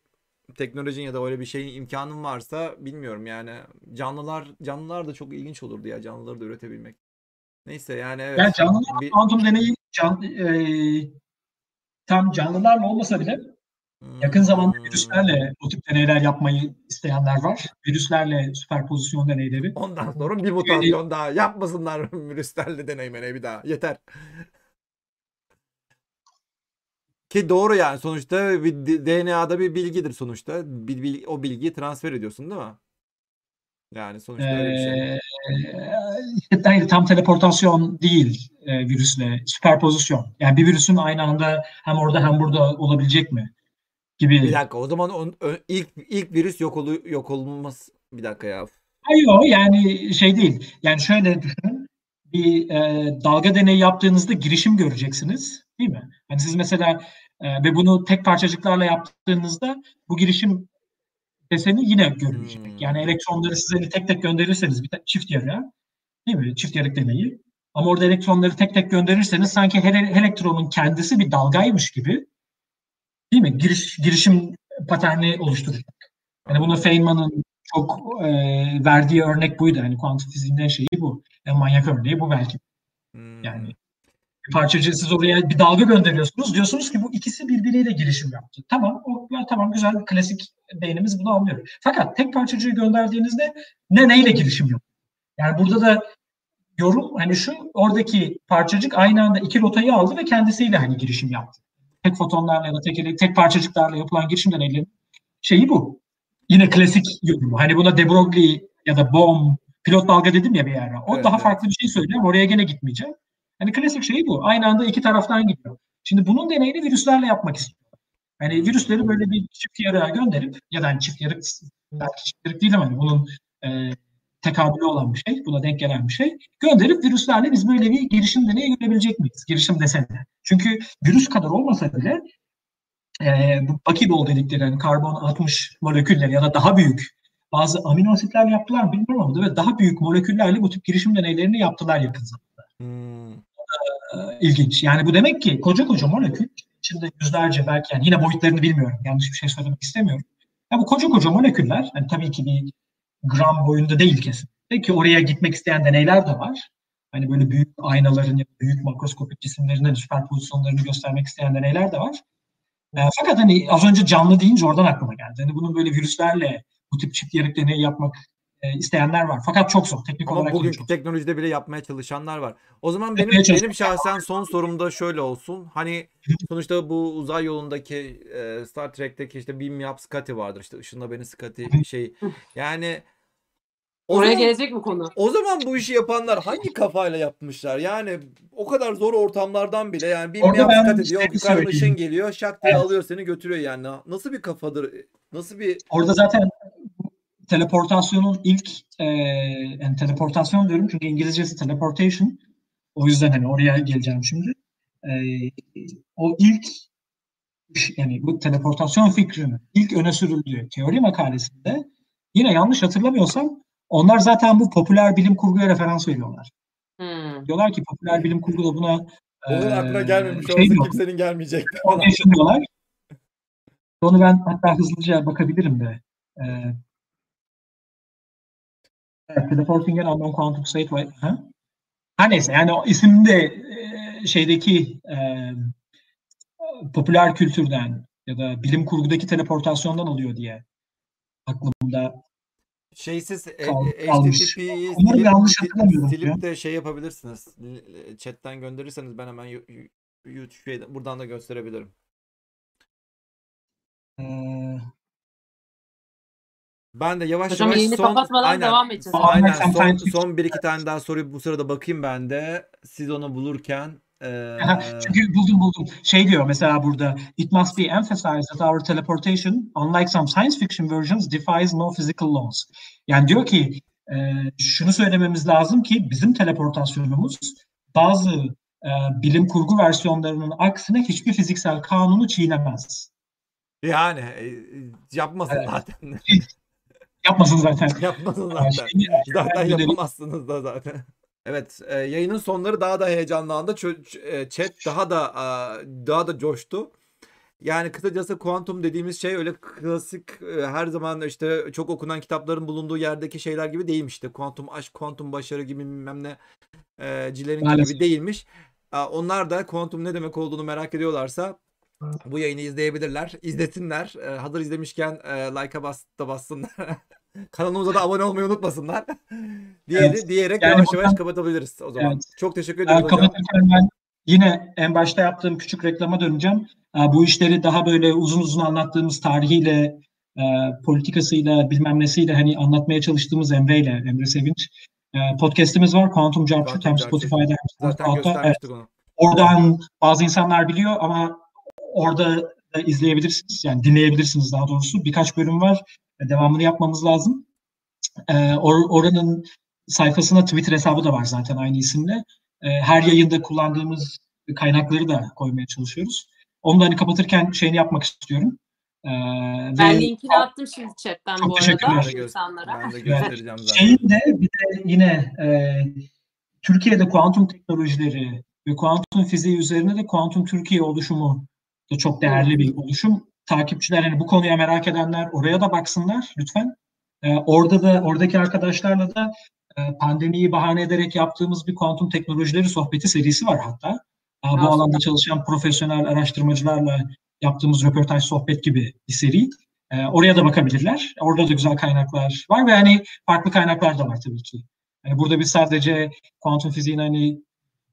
teknolojin ya da öyle bir şeyin imkanın varsa bilmiyorum yani canlılar canlılar da çok ilginç olurdu ya canlıları da üretebilmek. Neyse yani evet. Yani canlılar bir... kuantum deneyi can, e, tam canlılarla olmasa bile yakın zamanda hmm. virüslerle bu tip deneyler yapmayı isteyenler var. Virüslerle süperpozisyon deneyleri. Ondan sonra bir mutasyon daha yapmasınlar (laughs) virüslerle deney bir daha. Yeter. Ki doğru yani sonuçta bir DNA'da bir bilgidir sonuçta. Bir, bilgi, o bilgiyi transfer ediyorsun değil mi? Yani sonuçta öyle bir şey. Ee, hayır tam teleportasyon değil e, virüsle. Süperpozisyon. Yani bir virüsün aynı anda hem orada hem burada olabilecek mi? Gibi. Bir dakika o zaman on, ilk ilk virüs yok olu, yok olmaz. Bir dakika ya. Hayır yani şey değil. Yani şöyle düşünün. Bir e, dalga deneyi yaptığınızda girişim göreceksiniz. Değil mi? Hani siz mesela e, ve bunu tek parçacıklarla yaptığınızda bu girişim deseni yine görülecek. Hmm. Yani elektronları size tek tek gönderirseniz bir çift yarıya değil mi? Çift yarık deneyi. Ama orada elektronları tek tek gönderirseniz sanki her elektronun kendisi bir dalgaymış gibi değil mi? Giriş, girişim paterni oluşturacak. Yani bunu Feynman'ın çok e, verdiği örnek buydu. Yani kuantum fiziğinden şeyi bu. En manyak örneği bu belki. Hmm. Yani bir parçacığı siz oraya bir dalga gönderiyorsunuz. Diyorsunuz ki bu ikisi birbiriyle girişim yaptı. Tamam, o, tamam güzel klasik beynimiz bunu anlıyor. Fakat tek parçacığı gönderdiğinizde ne neyle girişim yaptı? Yani burada da yorum hani şu oradaki parçacık aynı anda iki rotayı aldı ve kendisiyle hani girişim yaptı. Tek fotonlarla ya da tek, tek parçacıklarla yapılan girişim deneylerinin şeyi bu. Yine klasik yorumu. Hani buna de Broglie ya da Bohm pilot dalga dedim ya bir yerde. O evet, daha evet. farklı bir şey söylüyor. Oraya gene gitmeyeceğim. Hani klasik şey bu. Aynı anda iki taraftan gidiyor. Şimdi bunun deneyini virüslerle yapmak istiyor. Yani virüsleri böyle bir çift yarığa gönderip ya da hani çift yarık belki çift yarık değil ama hani bunun e, tekabülü olan bir şey, buna denk gelen bir şey. Gönderip virüslerle biz böyle bir girişim deneyi görebilecek miyiz? Girişim desene. Çünkü virüs kadar olmasa bile e, bu Buckyball dedikleri yani karbon 60 moleküller ya da daha büyük bazı amino asitler yaptılar bilmiyorum ama ve daha büyük moleküllerle bu tip girişim deneylerini yaptılar yakın zamanda. Hmm. Ee, ilginç. Yani bu demek ki koca koca molekül içinde yüzlerce belki yani yine boyutlarını bilmiyorum. Yanlış bir şey söylemek istemiyorum. Ya bu koca koca moleküller hani tabii ki bir gram boyunda değil kesin. Peki oraya gitmek isteyen deneyler de var. Hani böyle büyük aynaların ya da büyük makroskopik cisimlerin de süperpozisyonlarını göstermek isteyen deneyler de var. E, fakat hani az önce canlı deyince oradan aklıma geldi. Hani bunun böyle virüslerle bu tip çift yarık deneyi yapmak e, isteyenler var. Fakat çok zor. Teknik Ama olarak bugünkü çok zor. teknolojide bile yapmaya çalışanlar var. O zaman benim benim şahsen son sorum da şöyle olsun. Hani sonuçta bu uzay yolundaki e, Star Trek'teki işte Beam Up Scotty vardır. İşte ışınla beni Scotty şey. Yani o Oraya zaman- gelecek mi konu? O zaman bu işi yapanlar hangi kafayla yapmışlar? Yani o kadar zor ortamlardan bile yani bir dikkat ediyor. şey Yukarıdan söyleyeyim. ışın geliyor. Şak diye Evet. alıyor seni götürüyor yani. Nasıl bir kafadır? Nasıl bir Orada zaten teleportasyonun ilk e, yani teleportasyon diyorum çünkü İngilizcesi teleportation. O yüzden hani oraya geleceğim şimdi. E, o ilk yani bu teleportasyon fikrinin ilk öne sürüldüğü teori makalesinde yine yanlış hatırlamıyorsam onlar zaten bu popüler bilim kurguya referans veriyorlar. Hmm. Diyorlar ki popüler bilim kurgu da buna onun e, aklına gelmemiş şey olsa kimsenin gelmeyecek. (laughs) Foundation diyorlar. Onu ben hatta hızlıca bakabilirim de. Ee, evet, Teleporting an Unknown Quantum State var. Ha? Her neyse yani o isim de e, şeydeki e, popüler kültürden ya da bilim kurgudaki teleportasyondan alıyor diye aklımda. Şeysiz. HTTP'yi silip, yanlış silip- hatırlamıyorum silip ya. de şey yapabilirsiniz. Chat'ten gönderirseniz ben hemen YouTube şeyden- buradan da gösterebilirim. Ee, Ben de yavaş Hocam yavaş son aynen, devam edeceğiz. aynen son, son bir iki tane daha soruyu bu sırada bakayım ben de. Siz onu bulurken Çünkü buldum buldum. Şey diyor mesela burada it must be emphasized that our teleportation unlike some science fiction versions defies no physical laws. Yani diyor ki e, şunu söylememiz lazım ki bizim teleportasyonumuz bazı e, bilim kurgu versiyonlarının aksine hiçbir fiziksel kanunu çiğnemez. yani e, yapmasın Evet. zaten. Yapmasın zaten. (laughs) yapmasın zaten. şey- Zaten yapamazsınız da zaten. Evet, e, yayının sonları daha da heyecanlandı. Ç- e, chat daha da e, daha da coştu. Yani kısacası kuantum dediğimiz şey öyle klasik e, her zaman işte çok okunan kitapların bulunduğu yerdeki şeyler gibi değilmiş işte. Kuantum aşk, kuantum başarı gibi bilmem ne e, cilerin Maalesef. gibi değilmiş. E, onlar da kuantum ne demek olduğunu merak ediyorlarsa bu yayını izleyebilirler. İzlesinler. E, hazır izlemişken e, like'a bas da bassınlar. (laughs) Kanalımıza da abone olmayı unutmasınlar. (laughs) Diye, Evet. Diyerek Yani yavaş yavaş kapatabiliriz o zaman. Evet. Çok teşekkür hocam. Kapatırken ben yine en başta yaptığım küçük reklama döneceğim. Bu işleri daha böyle uzun uzun anlattığımız tarihiyle, e, politikasıyla, bilmem nesiyle hani anlatmaya çalıştığımız Emre ile, Emre Sevinç. e, Podcast'imiz var. Quantum Jump Quantum hem. Spotify'da hem SoundCloud'da. Evet, onu. oradan bazı insanlar biliyor ama orada da izleyebilirsiniz. Yani dinleyebilirsiniz daha doğrusu. Birkaç bölüm var. E, Devamını yapmamız lazım. Ee, or- oranın sayfasına Twitter hesabı da var zaten aynı isimle. Ee, her yayında kullandığımız kaynakları da koymaya çalışıyoruz. Onu da hani kapatırken şeyini yapmak istiyorum. Ee, Ben ve linkini attım şimdi chatten Çok bu arada insanlara. ben de göstereceğim zaten. şeyin de bir de yine e, Türkiye'de kuantum teknolojileri ve kuantum fiziği üzerine de kuantum Türkiye oluşumu da çok değerli bir oluşum. Takipçiler hani bu konuya merak edenler oraya da baksınlar lütfen. Ee, orada da oradaki arkadaşlarla da e, pandemiyi bahane ederek yaptığımız bir kuantum teknolojileri sohbeti serisi var hatta. Ee, bu alanda çalışan profesyonel araştırmacılarla yaptığımız röportaj sohbet gibi bir seri. Ee, oraya da bakabilirler. Orada da güzel kaynaklar var ve hani farklı kaynaklar da var tabii ki. Yani burada biz sadece kuantum fiziğin hani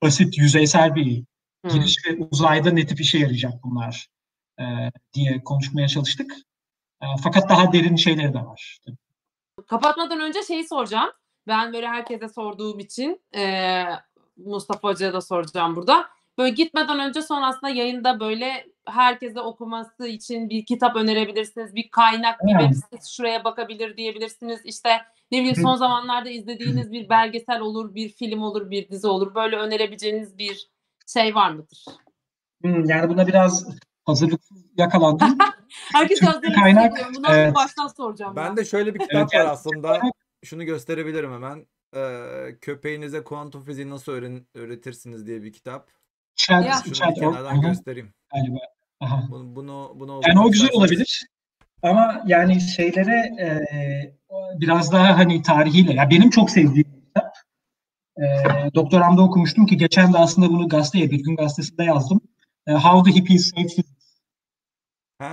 basit, yüzeysel bir Hmm. giriş ve uzayda ne tip işe yarayacak bunlar e, diye konuşmaya çalıştık. E, fakat daha derin şeyleri de var. Kapatmadan önce şeyi soracağım. Ben böyle herkese sorduğum için eee, Mustafa Hoca'ya da soracağım burada. Böyle gitmeden önce son aslında yayında böyle herkese okuması için bir kitap önerebilirsiniz. Bir kaynak, bir web sitesi şuraya bakabilir diyebilirsiniz. İşte ne bileyim son zamanlarda izlediğiniz bir belgesel olur, bir film olur, bir dizi olur. Böyle önerebileceğiniz bir şey var mıdır? Hmm, yani buna biraz hazırlıksız yakalandım. (laughs) Herkes Türkçe hazır kaynak, hissediyor. Bundan evet. baştan soracağım. Ben de şöyle bir kitap Evet, var aslında. Şunu gösterebilirim hemen. Ee, köpeğinize kuantum fiziği nasıl öğren öğretirsiniz diye bir kitap. Chat, Ya. Şunu chat bir or- kenardan Aha, göstereyim. galiba. Aha. Bunu bunu bunu Yani o güzel olabilir. Ama yani şeylere e, biraz daha hani tarihiyle. Ya benim çok sevdiğim bir kitap. E, doktoramda okumuştum ki geçen de aslında bunu gazeteye, bir gün gazetesinde yazdım. E, How the Hippies Saved.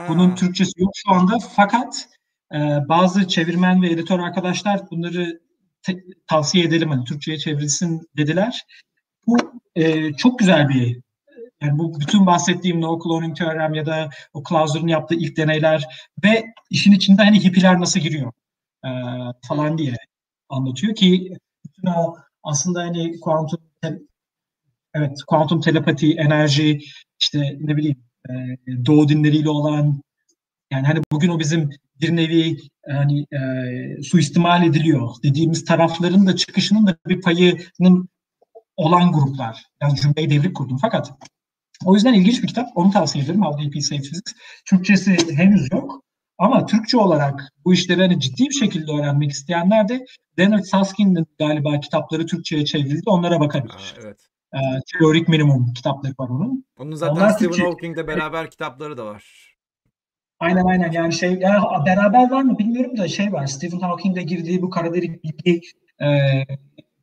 Bunun Türkçesi yok şu anda. Fakat e, bazı çevirmen ve editör arkadaşlar bunları te- tavsiye edelim. Hani Türkçe'ye çevrilsin dediler. Bu e, çok güzel bir yani bu bütün bahsettiğim no cloning teorem ya da o Clauser'ın yaptığı ilk deneyler ve işin içinde hani hippiler nasıl giriyor e, falan diye anlatıyor ki bütün o aslında hani kuantum evet kuantum telepati, enerji işte ne bileyim doğu dinleriyle olan yani hani bugün o bizim bir nevi hani e, suistimal ediliyor dediğimiz tarafların da çıkışının da bir payının olan gruplar. Yani cümleyi devrik kurdum fakat o yüzden ilginç bir kitap. Onu tavsiye ederim. How is Safe Physics. Türkçesi henüz yok. Ama Türkçe olarak bu işleri hani ciddi bir şekilde öğrenmek isteyenler de Leonard Susskind'in galiba kitapları Türkçe'ye çevrildi. Onlara bakabilir. evet. Ee, teorik minimum kitapları var onun. Onun zaten Onlar Stephen Türkçe- Hawking'le beraber kitapları da var. Aynen aynen yani şey ya beraber var mı bilmiyorum da şey var Stephen Hawking'le girdiği bu kara delik bilgi e,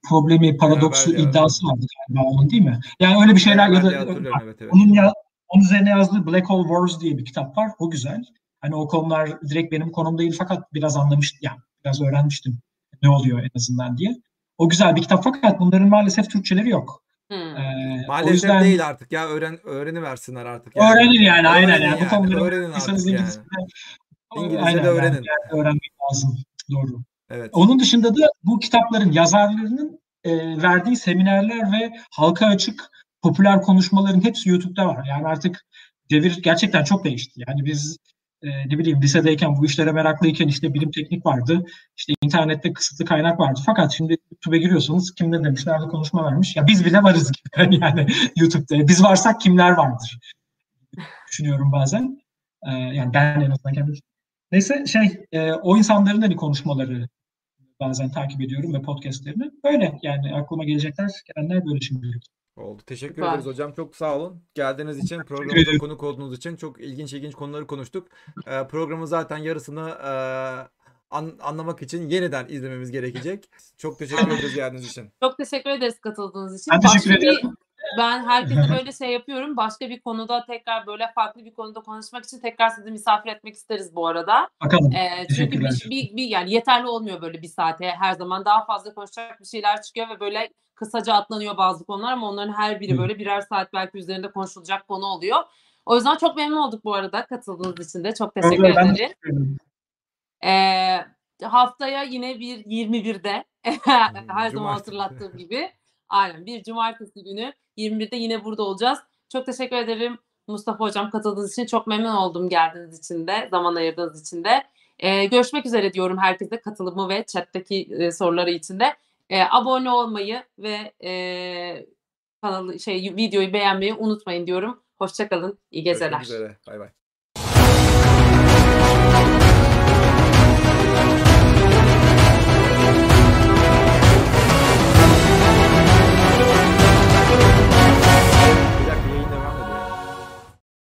problemi paradoksu Beraber ya. iddiası vardı galiba onun değil mi? Yani öyle bir şeyler ya Beraber da diye hatırlıyorum, evet, evet. onun ya onun üzerine yazdığı Black Hole Wars diye bir kitap var. O güzel. Hani o konular direkt benim konum değil fakat biraz anlamıştım yani biraz öğrenmiştim ne oluyor en azından diye. O güzel bir kitap fakat bunların maalesef Türkçeleri yok. Hmm. Ee, Maalesef yüzden değil artık ya öğren öğreniversinler artık. öğrenin yani aynen Öğrenin yani. Bu yani, konuları öğrenin artık yani. İngilizce İngilizce Aynen, de öğrenin. yani öğrenmek lazım. Doğru. Evet. Onun dışında da bu kitapların yazarlarının e, verdiği seminerler ve halka açık popüler konuşmaların hepsi YouTube'da var. Yani artık devir gerçekten çok değişti. Yani biz e, ne bileyim lisedeyken bu işlere meraklıyken işte bilim teknik vardı. İşte internette kısıtlı kaynak vardı. Fakat şimdi YouTube'a giriyorsanız kim ne demiş, nerede konuşma vermiş. Ya biz bile varız gibi (laughs) yani YouTube'da. Biz varsak kimler vardır düşünüyorum bazen. E, yani ben en azından kendim. Neyse şey e, o insanların hani konuşmaları bazen takip ediyorum ve podcastlerini. Böyle yani aklıma gelecekler, gelenler böyle şimdi. Oldu. Teşekkür Süper. ederiz hocam. Çok sağ olun. Geldiğiniz için, programımıza konuk olduğunuz için çok ilginç ilginç konuları konuştuk. Ee, programın zaten yarısını e, an- anlamak için yeniden izlememiz gerekecek. Çok teşekkür ederiz geldiğiniz için. Çok teşekkür ederiz katıldığınız için. Ben teşekkür ederim. Ben herkese (laughs) böyle şey yapıyorum. Başka bir konuda tekrar böyle farklı bir konuda konuşmak için tekrar sizi misafir etmek isteriz bu arada. Bakalım. Ee, çünkü bir, bir, bir yani yeterli olmuyor böyle bir saate her zaman daha fazla konuşacak bir şeyler çıkıyor ve böyle kısaca atlanıyor bazı konular ama onların her biri böyle birer saat belki üzerinde konuşulacak konu oluyor. O yüzden çok memnun olduk bu arada katıldığınız için de çok teşekkür de ederim. Ee, haftaya yine bir 21'de (laughs) her zaman Cumartesi. hatırlattığım gibi aynen bir cumartesi günü 21'de yine burada olacağız. Çok teşekkür ederim Mustafa Hocam katıldığınız için. Çok memnun oldum geldiğiniz için de, zaman ayırdığınız için de. Ee, görüşmek üzere diyorum herkese katılımı ve chat'teki e, soruları için de. Ee, abone olmayı ve e, kanalı şey videoyu beğenmeyi unutmayın diyorum. Hoşçakalın. İyi geceler. Görüşmek üzere. Bay bay.